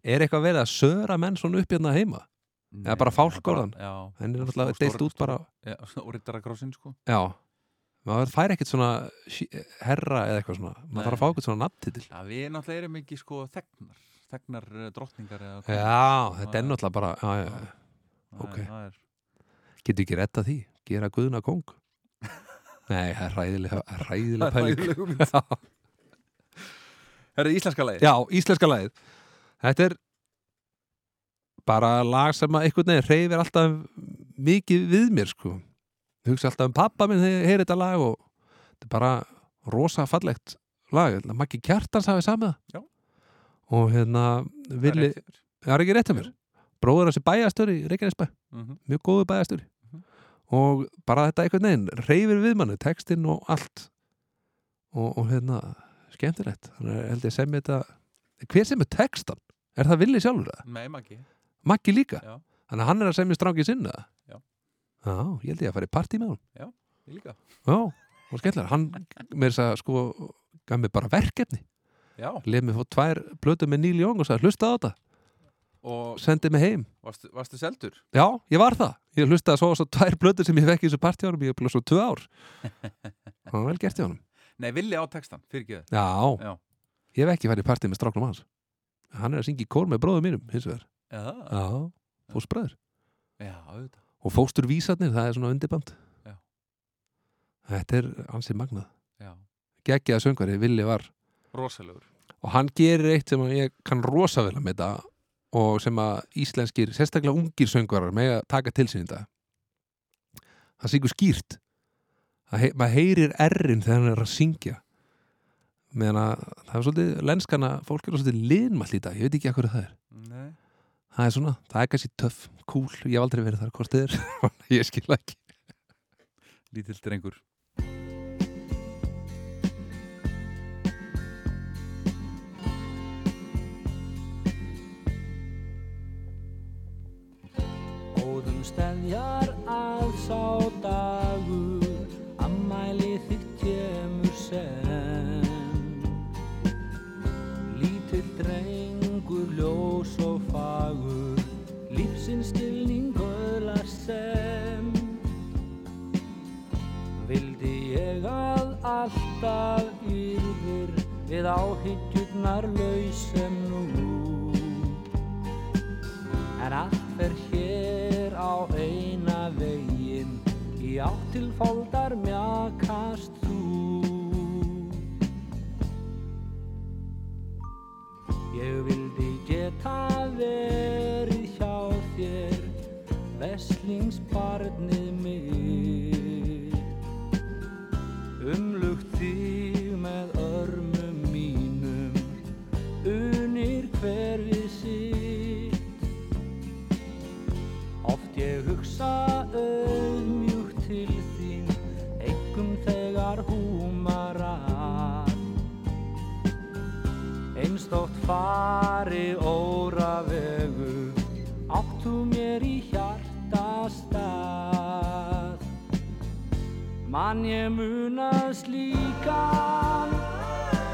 Er eitthvað verið að söra menn svona upp hérna heima? Eða bara fálkorðan? Já, Henni er náttúrulega deilt út bara já [laughs] og rittara krossin sko. Já, maður fær ekkert svona herra eða eitthvað svona Nei. maður þarf að fá eitthvað svona nafntitil Já, við náttúrulega erum ekki sko þegnar Þegnar eh, drottningar. Já, þetta er náttúrulega bara já, já, já. Það ok. er- það er- Getur ekki retta því, gera guðna kóng [laughs] Nei, það er ræðilega ræðilega Það er pæling. [laughs] Já. Herri, íslenska lagi Já, íslenska lagið Þetta er bara lag sem að einhvern veginn reyfir alltaf mikið við mér sko hugsa alltaf um pappa minn þegar ég heyri þetta lag og þetta er bara rosa fallegt lag, Maggi Kjartans hafi samið það Já. og hérna villi, það er ekki rétt að mér bróður þessi bæjastöri Reykjanesbæ Mhm. mjög góðu bæjastöri Mhm. og bara þetta einhvern veginn reyfir við manni, textinn og allt og, og hérna skemmtilegt, þannig held ég sem þetta hver sem er textan? Er það villi sjálfur það? Nei, Maggi Maggi líka? Já. Þannig að hann er að semja stráki sinna Já. Já, ég held ég að fara í partí með hann Ég líka Já, og skemmtilega, hann með þess að sko gaf mér bara verkefni Já, leið mér fór tvær blötu með Neil Young og sagði hlusta á þetta, og sendið mig heim varstu, varstu seldur? Já, ég var það. Ég hlustaði svo svo tvær blöður sem ég fekk í þessu partíunum, ég hef blöð svo tvö ár. Það var vel gert í honum. Nei, villi á textan, fyrir ekki Já, Já. ég hef ekki farið í partí með stráknum hans. Hann er að syngja í kór með bróðum mínum, hins vegar. Já, Já, fóstbræður. já, auðvitað Og fóstur vísarnir, það er svona undirband. Já. Þetta er ansið magnað. Já, Geggjaða söngvari, Villi var. rosalegur Og hann gerir eitt sem ég kann rosa vel að með þetta og sem að íslenskir, sérstaklega ungir söngvarar með að taka til sín þetta. Það syngur skýrt. Hei, maður heyrir errin þegar hann er að syngja. Meðan að það er svolítið lenskana, fólk er svolítið linmall í dag, ég veit ekki hvað það er. Nei Það er svona, það er kannski töff, cool, ég hef aldrei verið þar, hvort þið er, [laughs] ég skil ekki. Lítill drengur. Óðum steðjar að sá dagur Ammæli þitt kemur senn Lítill drengur alltaf yrðir Við áhyggjurnar laus sem nú. En allt fer hér á eina veginn Í átt til fóldar mjakast þú. Ég vildi geta verið hjá þér Veslingsbarnið hugsa auðmjúkt til þín Einkum þegar húmar að. Einstótt fari óra vegu Áttu mér í hjarta stað Man ég munað slíkan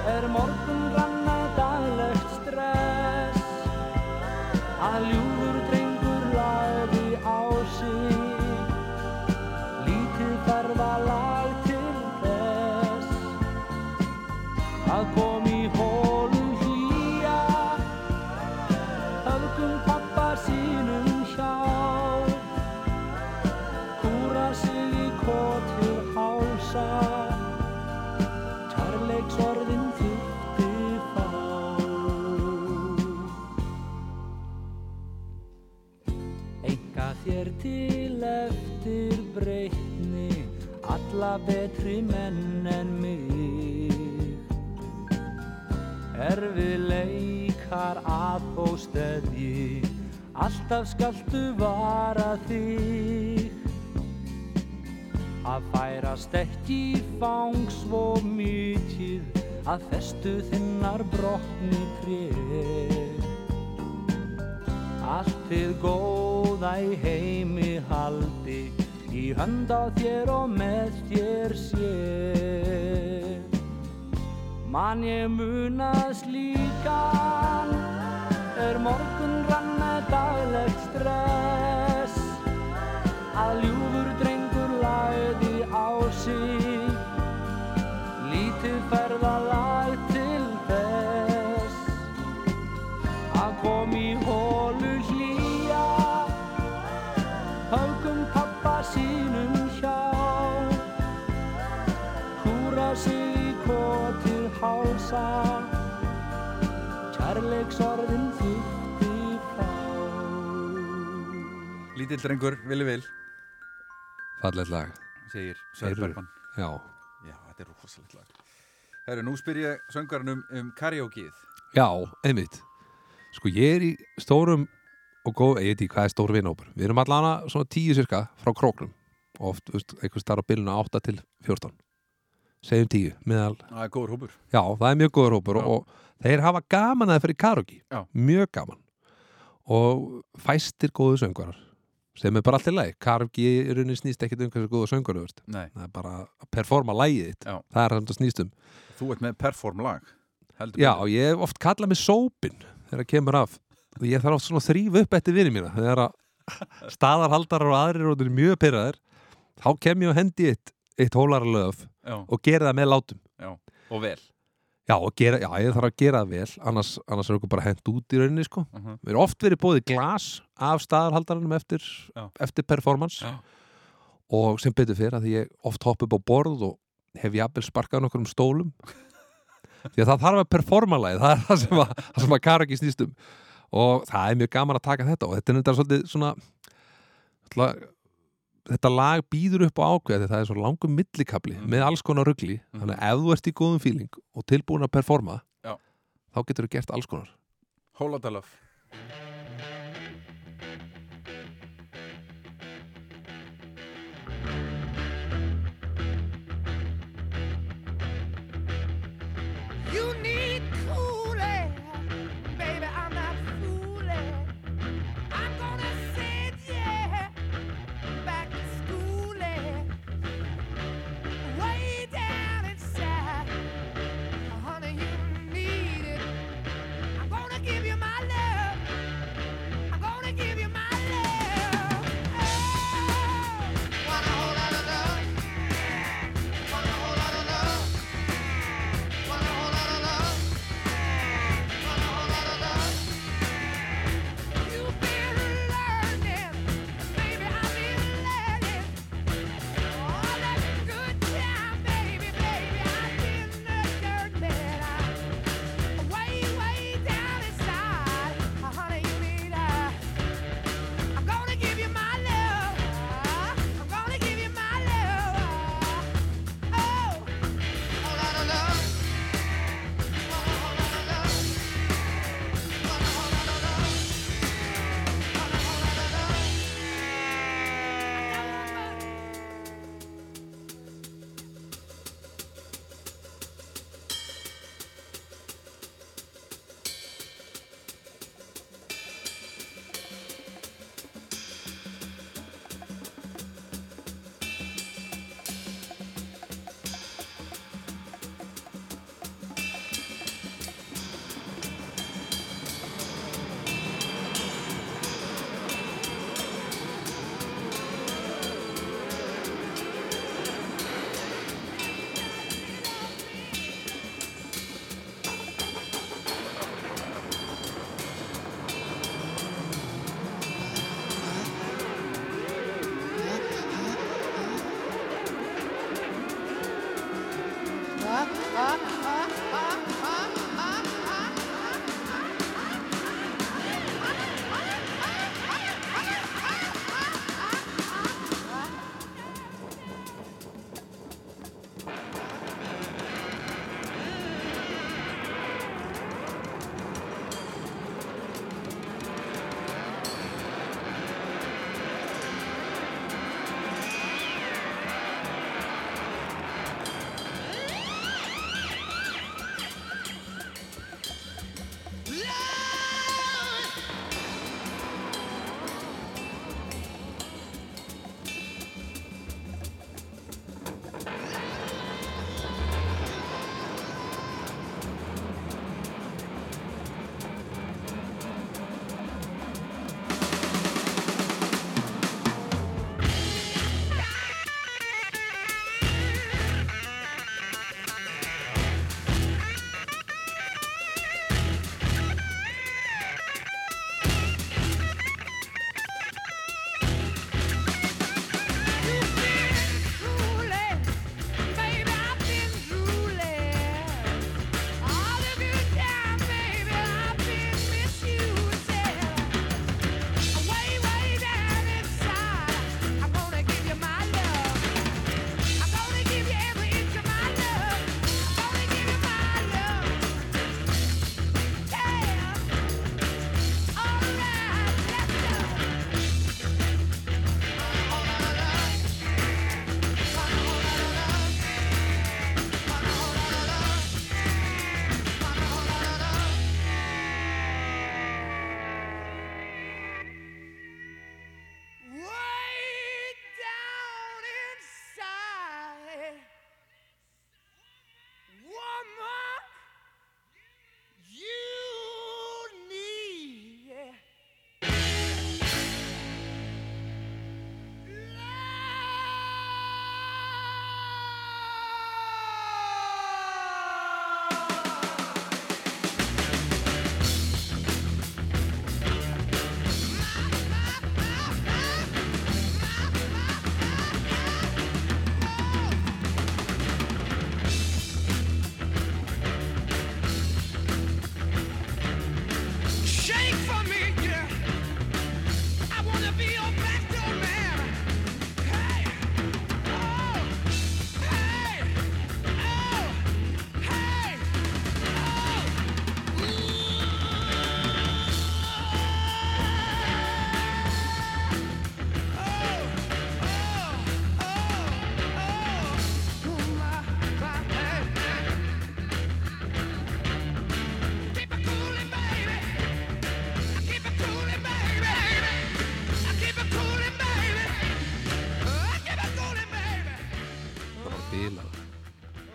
Er morgun ranna daglegt stress. Að ljúfur betri menn en mig. Erfiðleikar að bósteðji Alltaf skaltu vara þig. Að færast ekki fang svo mikið Að festu þinnar brotni tré. Allt þið góða í heimi Í hönd á þér og með þér sé. Man ég munað slíkan Er morgun rann með daglegt stress. Að ljúfur drengur lagði á sig Lítið ferðalag til hálsa Kærleiksorðin þýtti frá Lítill drengur, villi vil, Fallegt lag segir Sverri Heyrðu. Bergman. Já, Já, þetta er rosalegt lag. Herru, nú spyr ég söngarinn um, um karaokeið. já, einmitt Sko ég er í stórum og góð, ég veit ekki hvað er stór vinópur Við erum allan svona tíu cirka frá króknum oft, veist, einhvers starf á bylunu 8 til 14 segjum tíu, meðal Það er góður hópur. Já, það er mjög góður hópur og, og þeir hafa gaman að það fyrir Já. mjög gaman og fæstir góðu söngvarar sem er bara allt í lagi karaoke í rauninni snýst ekkit um hversu góðu söngvarar það er bara að performa lagið þitt Já. það er það sem snýst um þú ert með perform lag. Heldur Já, betur. ég oft kallað mig sópin þegar það kemur af og ég þarf oft svona að þrýfa upp eftir vinni mína þegar að staðarhaldarar og aðrir og eru mjög pyrraðir þá kem ég og hendi eitt, eitt hólaralöf Já, og gera það með látum já, og vel. Já, og gera, já, ég þarf að gera það vel annars, annars er okkur bara hent út í rauninni sko. Uh -huh. Við erum oft verið bóðið glas af staðarhaldaranum eftir, eftir performance Já. og sem betur fyrir að því ég oft hopp upp á borð og hef jafnvel sparkað nokkur um stólum [laughs] því að það þarf að performa lagið það er það sem að, það sem að karaki snýst um og það er mjög gaman að taka þetta og þetta er þetta svolítið svona ætla, þetta lag býður upp á ákveð það er svo langum millikabli Mhm. með alls konar rugli þannig að ef þú ert í góðum fíling og tilbúin að performa Já. þá getur þú gert alls konar Hóladalöf. You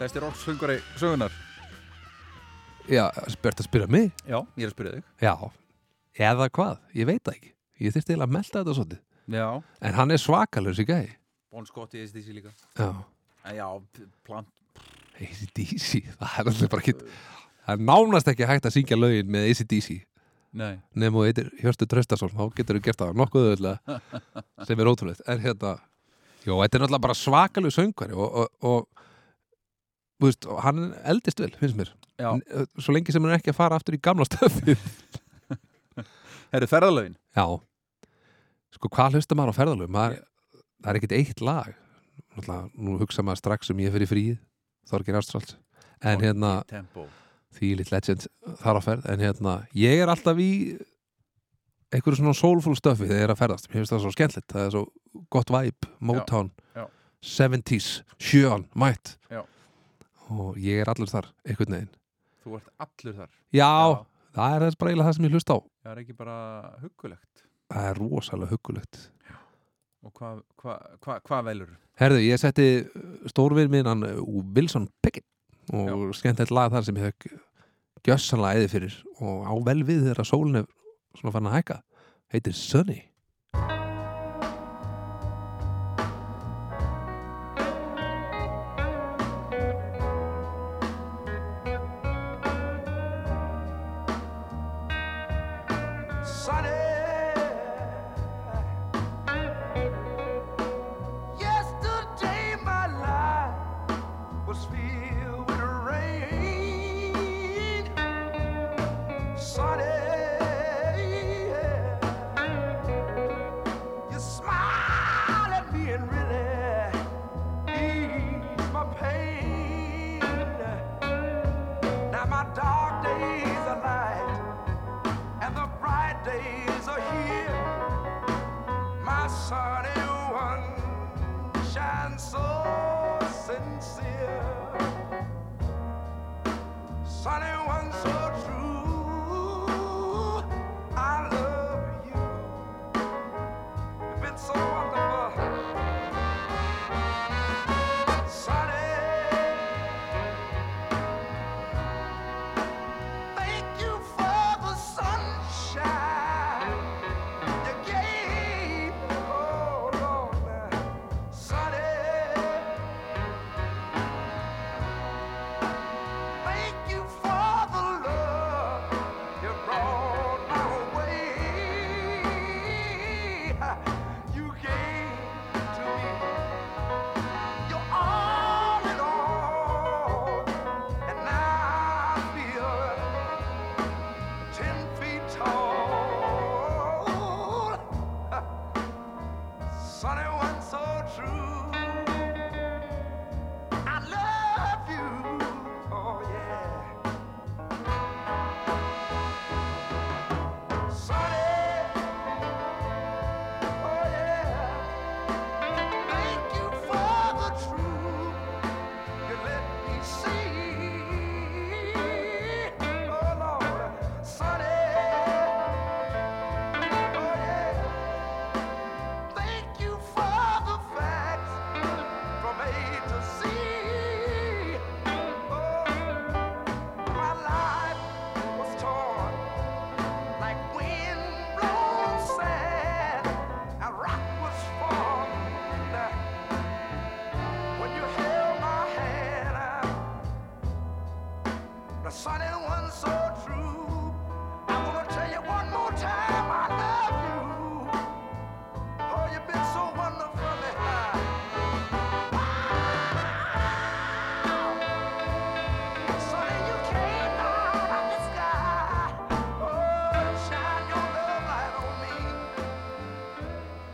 Besti rocksöngari sögunar Já, spurt að spyrja mig? Já, ég er að spyrja þig. Já, eða hvað, ég veit það ekki. Ég þyrfti eiginlega að melda þetta svolítið. Já. En hann er svakalur sér gæði Bon Scott í ACDC líka. Já, En Já, plant ACDC Það er alltaf bara ekki Það er nánast ekki hægt að syngja lögin með ACDC Nei. Nefn og eitthvað Hjörstu Tröstason Þá getur þú gert það nokkuð öðvöldlega [laughs] Sem er ótrúlegt. En hérna Jó, þetta er náttúrulega bara svakalur söngvari Og, og, og, veist, hann eldist vel, finnst mér. Já, Svo lengi sem hann er ekki að fara aftur í gamla stöfi [laughs] herru ferðalögin. Já. Sko, hvað hlusta maður á ferðalögum? Maður, það er ekkit eitt lag. Náttúrulega, Nú hugsa maður strax um ég fyrir fríð Þorgir Ástralds En hérna, Tempo. Því lit legend þar á ferð. En hérna, ég er alltaf í einhverju svona soulful stöfi þegar ég er að ferðast. Mér finnst það svo skemmtilegt. Það er svo gott vibe, Motown. Já. 70s, sjöan, mætt. Já. Og ég er allur þar, einhvern veginn. Þú ert allur þar? Já, Já. það er bara eiginlega það sem ég hlusta á. Það er ekki bara huggulegt? Það er rosalega huggulegt. Og hvað hva, hva, hva velur? Herðu, ég setti stórvinn minn uh, Wilson Pickett. Og skemmt eitt lag þar sem ég hef gjössanlega eði fyrir. Og á vel við þegar sólin er svona fann að hækka. Heitir Sunny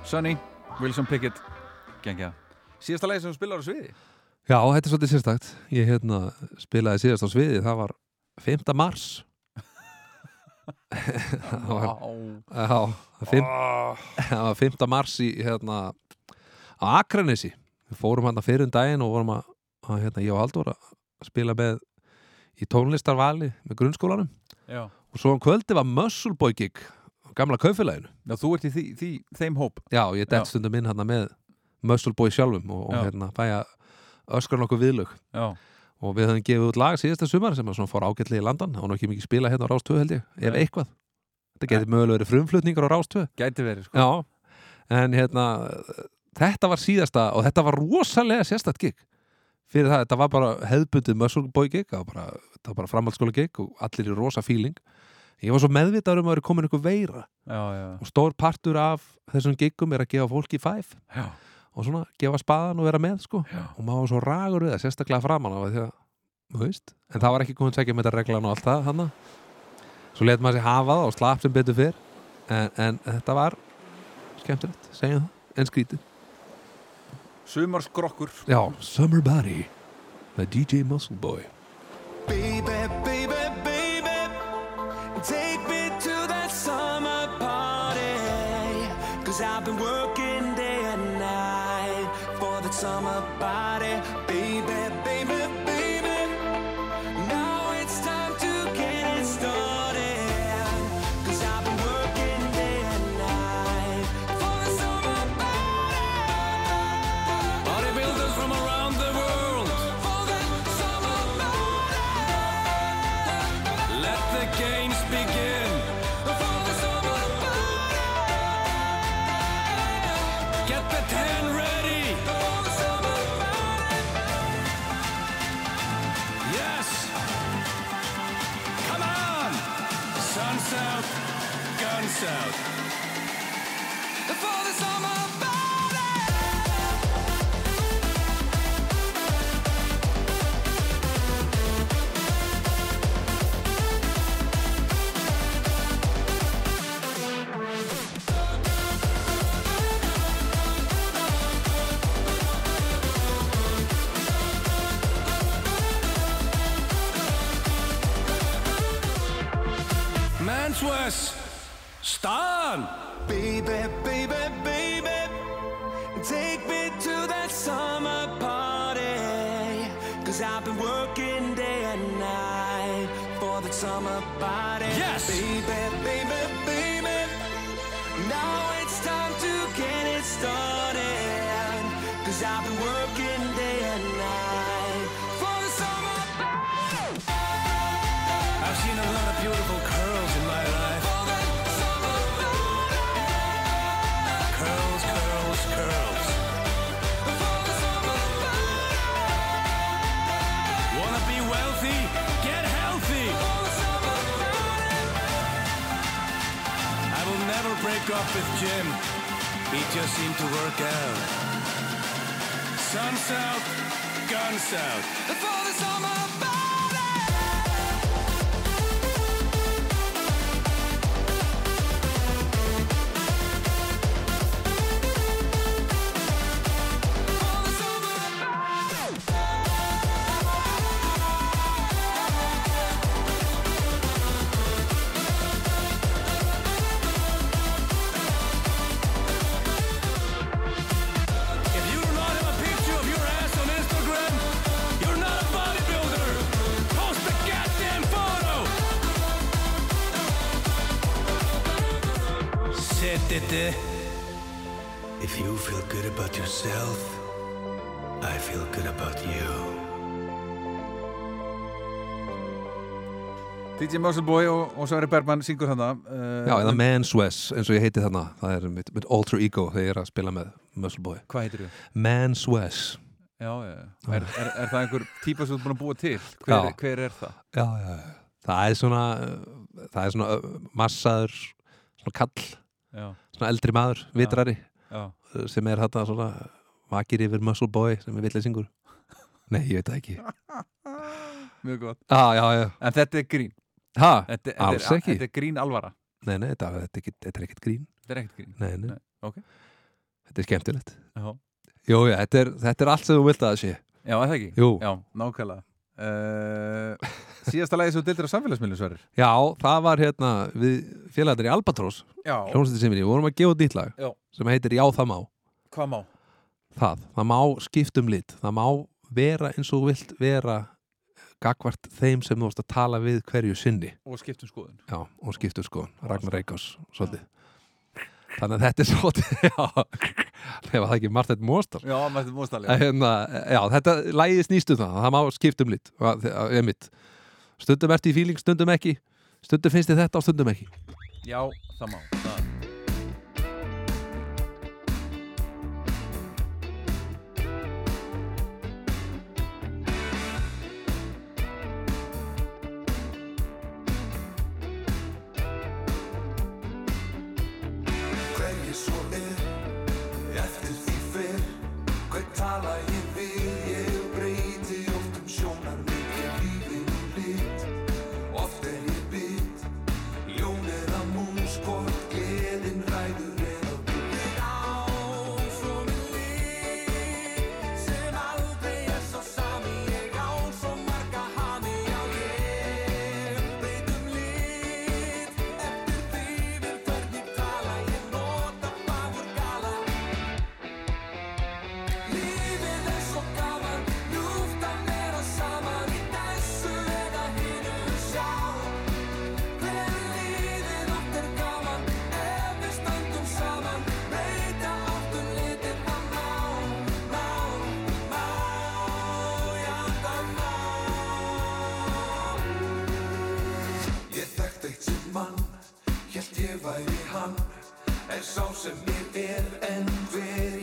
me. Sunny, Wilson Pickett Gengja Síðasta leið sem þú spilar á sviði Já, þetta er svolítið sérstakt Ég hérna, spilaði síðast á sviði Það var 5. mars Það var, já, fimm, það var 5. mars í hérna á Akranesi Við fórum hann fyrir um daginn og vorum að, að hérna, ég og Haldur að spila með í tónlistarvali með grunnskólanum Já, og svo um kvöldi var Muscle Boy gig á gamla kaufélaginu. Já þú ert í því, því, þeim hóp. Já, ég dett Já. stundum inn hérna með Muscle Boy sjálfum og, og hérna fæ að öskra nokkuð viðlög. Já, og við höfum gefið út lag síðasta sumar sem fór ágætlega í landan og nú ekki mikið spila hérna á Rás 2 held ég, ef Nei. eitthvað. Þetta getur mögulega verið frumflutningar á Rás 2 Gæti verið, sko. Já, en hérna þetta var síðasta og þetta var rosalega sérstætt gig. Fyrir það, þetta var bara hefðbundið muscle boy gig, það var bara, bara framhaldsskóla gig og allir í rosa feeling ég var svo meðvitaður um að það er komin ykkur veira. Já, já, og stór partur af þessum giggum er að gefa fólki five. Já. og svona gefa spaðan og vera með sko. Og maður var svo ragur við það, sérstaklega framan á því að, þú veist, en það var ekki komin sækja með þetta reglan og allt það hann svo let maður sér hafa það og slapp sem betur fyrr. En, en þetta var skemmtilegt, segjum það, en skrítið. Sumarskrokkur. Já, Summer Body með DJ Muscle Boy. Baby, baby, Cause I've been working Stan. Baby, baby, baby, take me to that summer party. Cause I've been working day and night for that summer body. Yes. Baby, baby, baby, now it's time to get it started. Break up with Jim. He just seemed to work out. Sun's out, guns out. The father's body. DJ Muscle Boy og, og Sverri Bergman syngur þarna. Uh, Já, eða Manswes, eins og ég heiti þarna það er mitt, mitt alter ego þegar ég er að spila með Muscle Boy Hvað heitir þau? Manswes Já, já, já. Er, er, er það einhver típa sem þú er búin að búa til? Hver, hver er það? já, já, já. það er svona það er svona massaður svona kall, Já, svona eldri maður vitrari, sem er þetta svona vakir yfir Muscle Boy sem er villeysingur [laughs] nei, ég veit það ekki Mjög gott. já, já, já, En þetta er grín. Ha, Þetta, Alls þetta, er, ekki. þetta er grín alvara. nei, nei, þetta, þetta, er er ekkert grín Þetta er ekkert grín. nei, nei, Nei, ok. þetta er skemmtilegt jú, já, þetta er, þetta er allt sem þú vilt að það sé já það ekki? jú, Já, nákvæmlega. Uh, síðasta lagi sem þú dildir á samfélagsmiðlum, Sverrir. já, það var hérna við félagarnir í Albatross Já. hljómsveitin sem við vorum að gefa út nýtt lag Já. sem heitir Já það má Hvað má? það, það má skipta um lit það má vera eins og vilt vera gagvart þeim sem þú varst að tala við hverju sinni. Og skiptum skoðun. já, og skiptu sko, Ragnar Reykjás svolítið. Þannig að þetta er svolítið [laughs] já, ef það ekki Marteit Mostar Já, mætti móstali hérna, já, þetta lægi snýstu það það má skipta um lit. Einmitt. stundum ertu í fíling, stundum ekki. Stundum finnst þið þetta og stundum ekki. Já, það má ég væri hann Er sá sem ég er en verð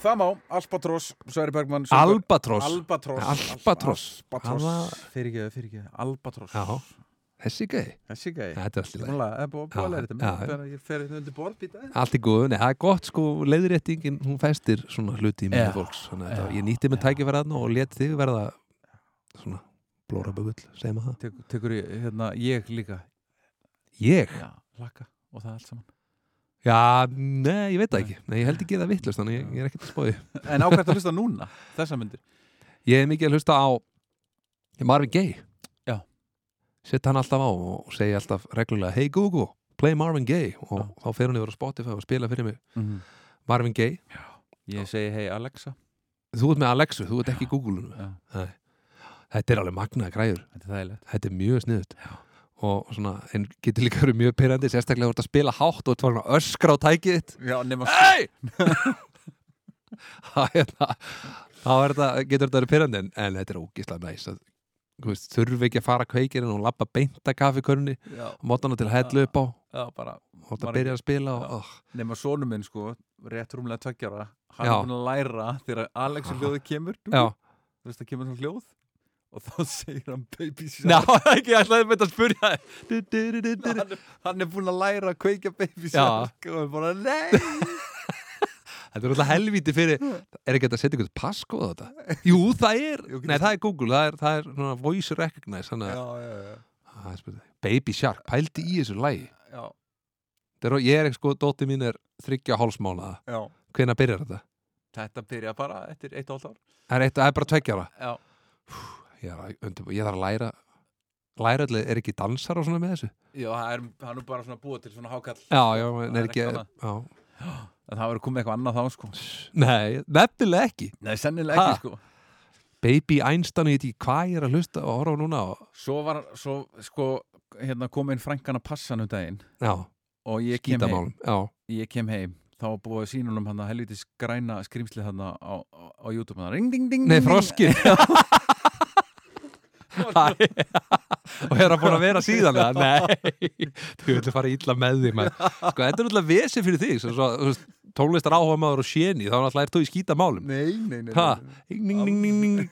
Það má, Albatross, Sværi söngvar- Albatross? Albatross. Albatross. Albatross. Fyrirgeðu, fyrirgeðu, Albatross. Já, þessi gæði Þessi gæði Þetta er allt í lagi. Það er búið að læra þetta ég fer þetta undir borð býta Allt í góðu, nei, það er gott sko leiðréttingin, hún festir svona hluti í Já. fólks. Þannig að ég nýtti með tækifæraðna og let þig verða svona blóra bugull, segir maður það? Tekur ég, hérna, ég líka? Ég? Já, laka og það allt saman Já, nei, ég veit það ekki. Nei, ég held ekki það vittlust, þannig ég, ég er ekkert að spóði [laughs] En ákvæmt að hlusta núna, þessa myndir? Ég er mikið að hlusta á Marvin Gaye. Já. Sitt hann alltaf á og segi alltaf reglulega Hey Google, play Marvin Gaye. Og Já. þá fer hann yfir á Spotify og spila fyrir mig. Mhm. Marvin Gaye. Ég segi hei Alexa. Þú ert með Alexu, þú ert ekki Google Já. Þetta er alveg magnaði græður Þetta er Þetta er mjög sniðut og svona, en getur líka verið mjög pyrrandi sérstaklega ert að spila hátt og þú ert farin að öskra á tækið þitt. Já, nema Hey! [laughs] Það er það þá þetta, getur þetta verið pyrrandi en, en þetta er ógislega næs að, þú veist, þurfi ekki að fara kveikirinn og lappa beinta kaffikörni Já, mótana til að hellu upp á. Já bara og Maður- byrja að spila og, oh, Nema sonu minn sko, rétt rúmlega tveggjára hann er búin að læra þegar Alexa hljóði kemur þú veist það kemur svona hljóð og þá segir hann baby Ná, shark ekki, ég ætlaði með að spurja du, du, du, hann, er- hann er búin að læra að kveikja baby Já. shark og er bara nei! [laughs] Þetta er alltaf helvíti fyrir Er ekki hægt að setja ykkur passkóð á þetta? Jú, það er, nei það er Google Það er, það er svona voice recognize að já, já, já, er spurning. Baby Shark, pældi í þessu lægi já, er, Ég er ekki sko, dótti mín er þryggja hálsmánaða já. Hvenær byrjar þetta? þetta byrja bara eftir eitt og hálft ár. Það er, bara tveggjara já, ég, undirbúa- ég þarf að læra Læra allir, er ekki dansar og svona með þessu? já það er, hann er bara svona búið til svona hákall Já, já, en Það er ekki já. en það verður komið eitthvað annað þá sko. Nei, nefnilega ekki. Nei, sennilega Ha? ekki sko. Baby Einstein, ég veit ekki hvað ég er að hlusta og horfa núna og, svo var, svo sko hérna kom einn frænkan að passa hann um daginn. Já, skítamálum ég kem heim. Þá búið honum hann að helvitis græna skrimsli hann á, á, á YouTube. Hann ring ding ding Nei, ding, ding. froskin [laughs] [laughs] [laughs] Og er að búin að vera síðan eða? [laughs] Nei, þú vilja fara illa með því. Sko, þetta er náttúrulega vesi fyrir þig svo, veist, tónlistar áhuga maður og séni þá náttúrulega ert þú í skítamálum. Nei, nei, nei, Ha, nei.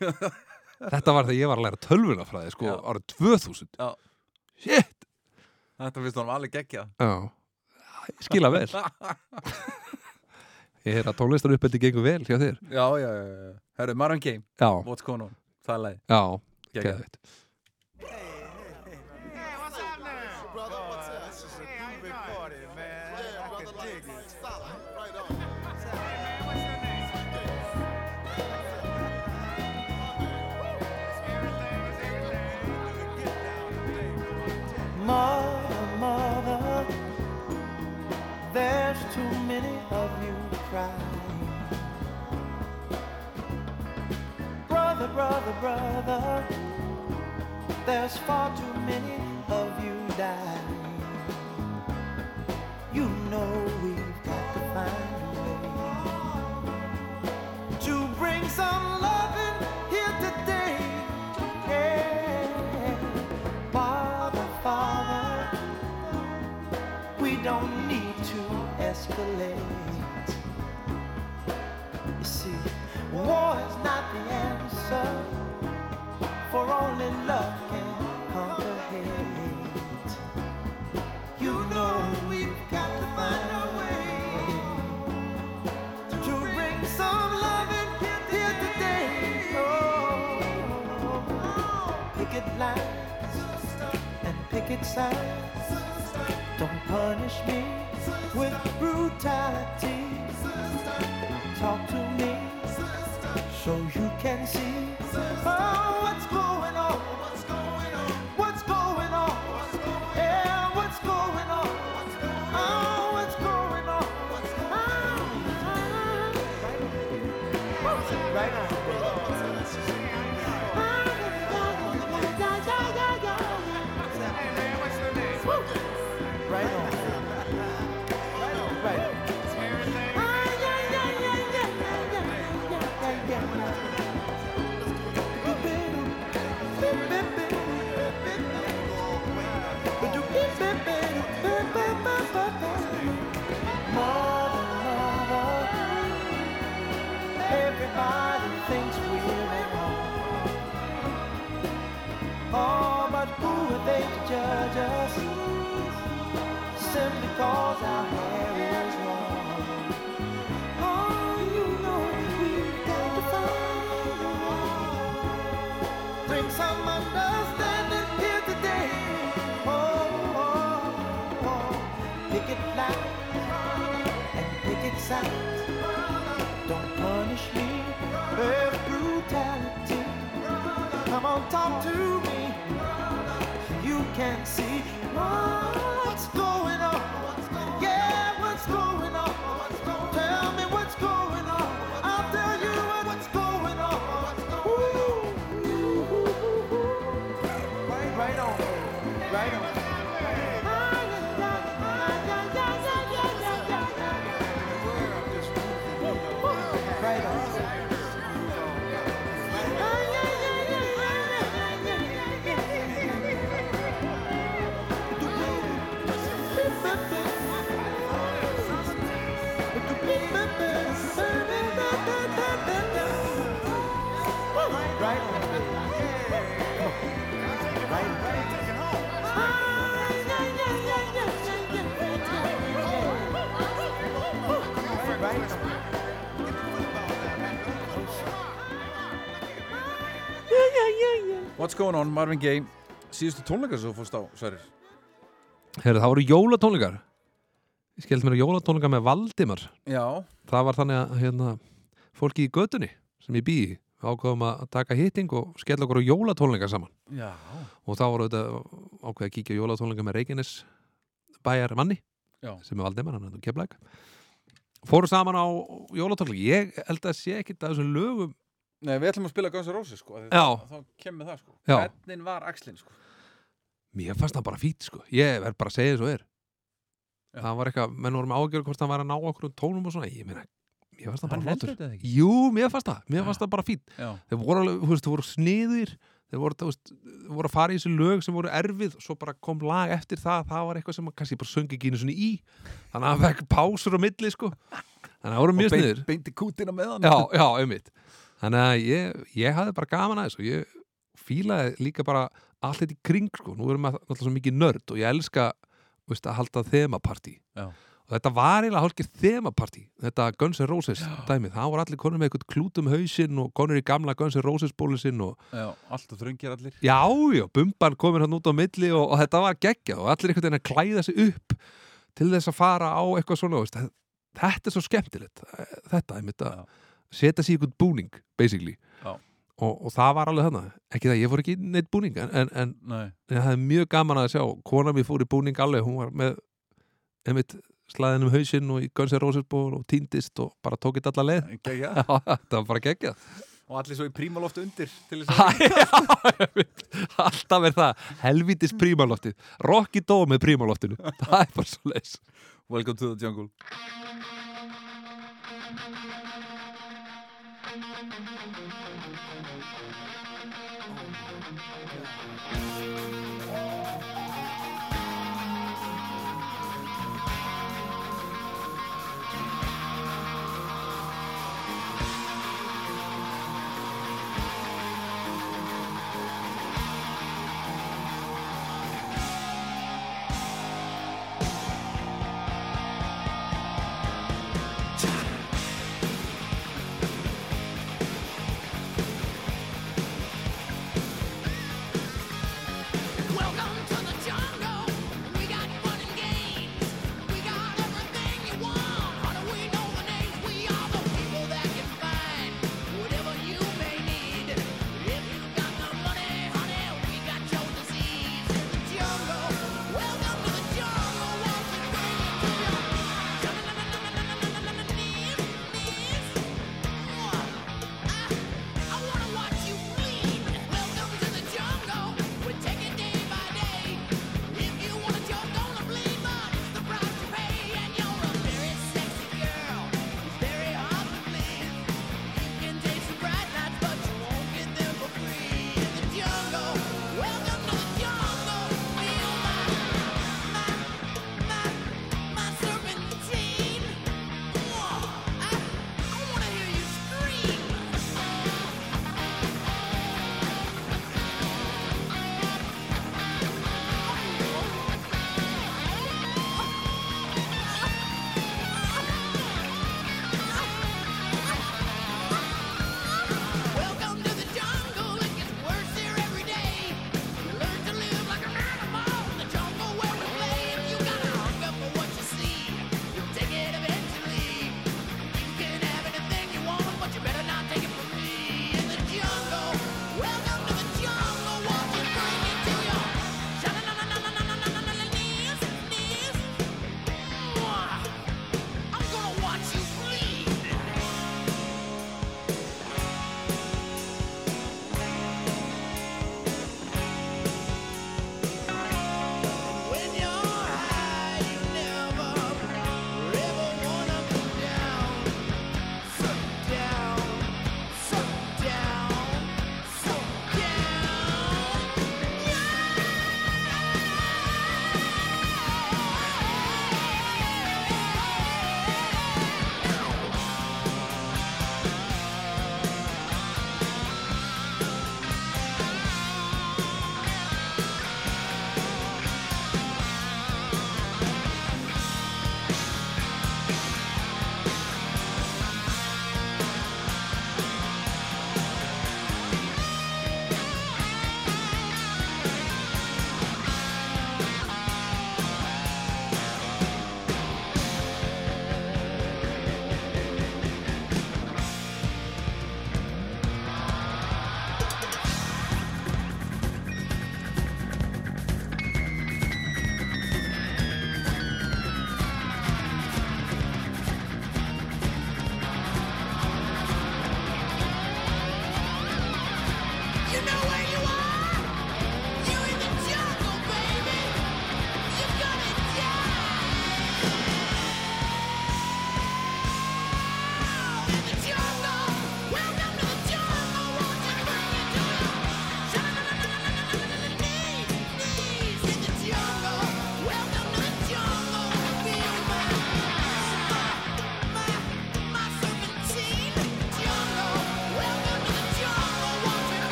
Þetta var þegar ég var að læra tölvunafræði sko, árið 2000 Já. Shit. Þetta finnst hann alveg geggja skila vel. [laughs] Ég er að tónlistar uppeldi gengur vel hjá þér. Já, já, já, já. herru, Marvin Game, Já, what's going on? Það er leið, já, geggja geðveikt Brother, what's up? This is a groovy party, man. Yeah, brother, dig it. Solid. Right on. Mother, mother, there's too many of you crying. Brother, brother, brother, there's far too many of you dying. You know we've got to find a way to bring some loving here today. Yeah. Father, Father, we don't need to escalate. You see, war is not the answer, for only love side. Going on, Marvin Gaye? Síðustu tónleikar sem þú fórst á, Sverrir? Heyrðu, það voru jólatónleikar. Ég skeld mér að jólatónleikar með Valdimar. Já, Það var þannig að hérna, fólki í götunni sem ég býi ákveðum að taka hitting og skella okkur á jólatónleikar saman. Já. Og þá voru þetta ákveð að kíkja jólatónleikar með Reykjanes bæjar manni Já. sem er Valdimar, hann er nú keflæk fóru saman á jólatónleikar ég held að sé ekkit að þessum lögum Nei, við ætlum að spila Guns N' Roses sko. Þá, kemur það sko. Já. Hvernig var Axlin sko? Mér fannst það bara fít sko. Ég verð bara að segja þessu er. Já. það var eitthvað, menn voru með ágjör hvort það var að ná okkur um tónum og svona, ég meina mér fannst það bara Hann flottur. heldur þetta ekki? jú, mér fannst það, mér fannst það bara fít Já, þeir voru alveg, þú veist, þeir voru sniðir þeir voru, þú veist, þeir voru að fara í þessu lög sem voru erfið. Og svo bara kom lag eftir það. Það var eitthvað sem að kannski bara söngi ekki einu svona í. Þannig að það fekk pásur á milli sko. Þannig að það voru mjög sniðir beint, beinti kútina með hann já, já, einmitt þannig að ég, ég hafði bara gaman að þessu. Og ég fílaði líka bara allt þetta í kring sko, nú erum við náttúrulega svo mikið nörd og ég elska veist, að halda þemapartí. Já. og þetta var eiginlega hálfgerð þemapartí þetta Guns N' Roses dæmið, það voru allir konur með eitthvað klútum hausinn og konur í gamla Guns N' Roses bólusinn og Já, alltaf þröngir allir. Já, já, bumban komin hann út á milli og, og þetta var geggja og allir einhvern veginn að klæða sig upp til þess að fara á eitthvað svona veist, þetta er svo skemmtilegt þetta, einmitt að setja í einhvern búning basically. Og, og það var alveg þannig ekki það, ég fór ekki neitt búning en, en, en Nei, ég hafði mjög gaman að sjá. Kona mér fór í búning alveg, hún var með einmitt slaðin um hausinn og í Guns N' Roses ból og týndist og bara tók þetta alla leið. [laughs] Þetta var bara geggjað. Og allir svo í prímaloft undir [laughs] alltaf er það helvítis prímaloftið, Rocky Dó með prímaloftinu. [laughs] Það er bara svo leis Welcome to the jungle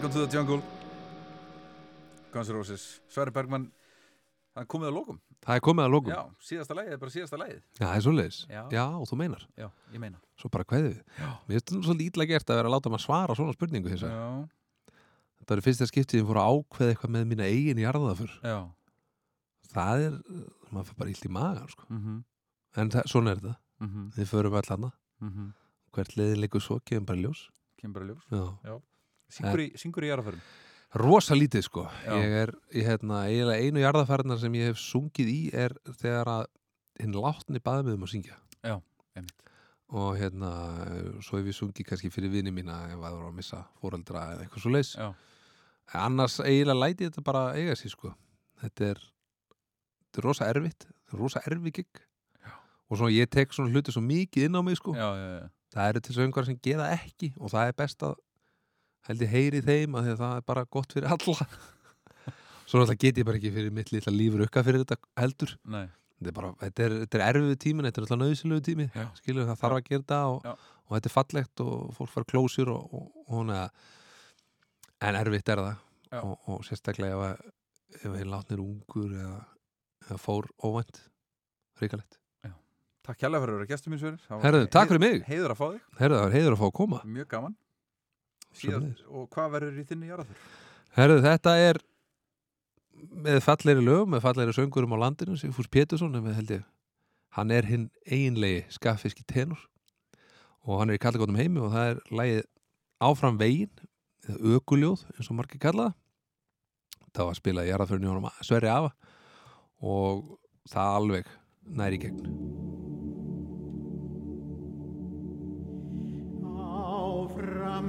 Welcome to the jungle. Guns N' Roses. Sverri Bergman Það er komið að lókum Það er komið að lókum Já, síðasta lagið er bara síðasta lagið. Já, það er svoleiðis. Já. Já, þú meinar. Já, ég meina. Svo bara kveðið við. Já. Mér finnst þetta svolítið ítla gert að vera að láta maður svara svona spurningu hins. Já, Þetta er fyrsta skiptið sem fór að ákveða eitthvað með mína eigin jarðafur já. Það er, maður fyrir bara illt í magan sko. mm -hmm. En það, svona er þetta. Mm -hmm. Við förum öll hana Hvert leiðin leikur svo, gefum bara ljós. Kemur bara ljós. Já. Syngur í, syngur í jarðaförum Rosa lítið sko. Já. Ég er, ég, hérna, eiginlega einu jarðaferðnar sem ég hef sungið í er þegar að hinn látni baði mig um að syngja. Já, einmitt. Og hérna, svo hef ég sungið kannski fyrir vini mína ef að það var að missa fóreldra eða eitthvað svo leis annars eiginlega læti þetta bara eiga sér sko. Þetta er, þetta er rosa erfitt er rosa erfi gig. Og svona ég tek svona hluti svo mikið inn á mig sko. Já, já, já. það eru til söngar sem gera ekki og það er best að held ég heyri þeim að það er bara gott fyrir alla. [laughs] Svo náttúrulega get ég bara ekki fyrir mitt litla lífur ukka fyrir þetta heldur. Þetta er bara, þetta er, þetta er erfiðu tímin þetta er náttúrulega nöðsilegu tími skilur það þarf að gera þetta og, og þetta er fallegt og fólk fara klósir og, og, og en erfitt er það. Og, og sérstaklega ef, ef einn látnir ungur eða, eða fór óvænt ríkalegt takk kjærlega fyrir að vera gestur mín Herðu, takk fyrir mig. Heiður að fá þig, heiður að fá að koma. Mjög gaman Síðast, Og hvað verður í þinni jarðaför? Herðu, þetta er með fallegri lög, með fallegri söngurum á landinu Sigfús Pétursson, með held ég. Hann er hinn eiginlegi skaffiski tenor og hann er í kallagóttum heimi og það er lagið Áfram vegin eða Ökuljóð, eins og margir kalla það. Það var að spila í jarðaförinu honum Sverri Afa og það alveg næri gegn. Áfram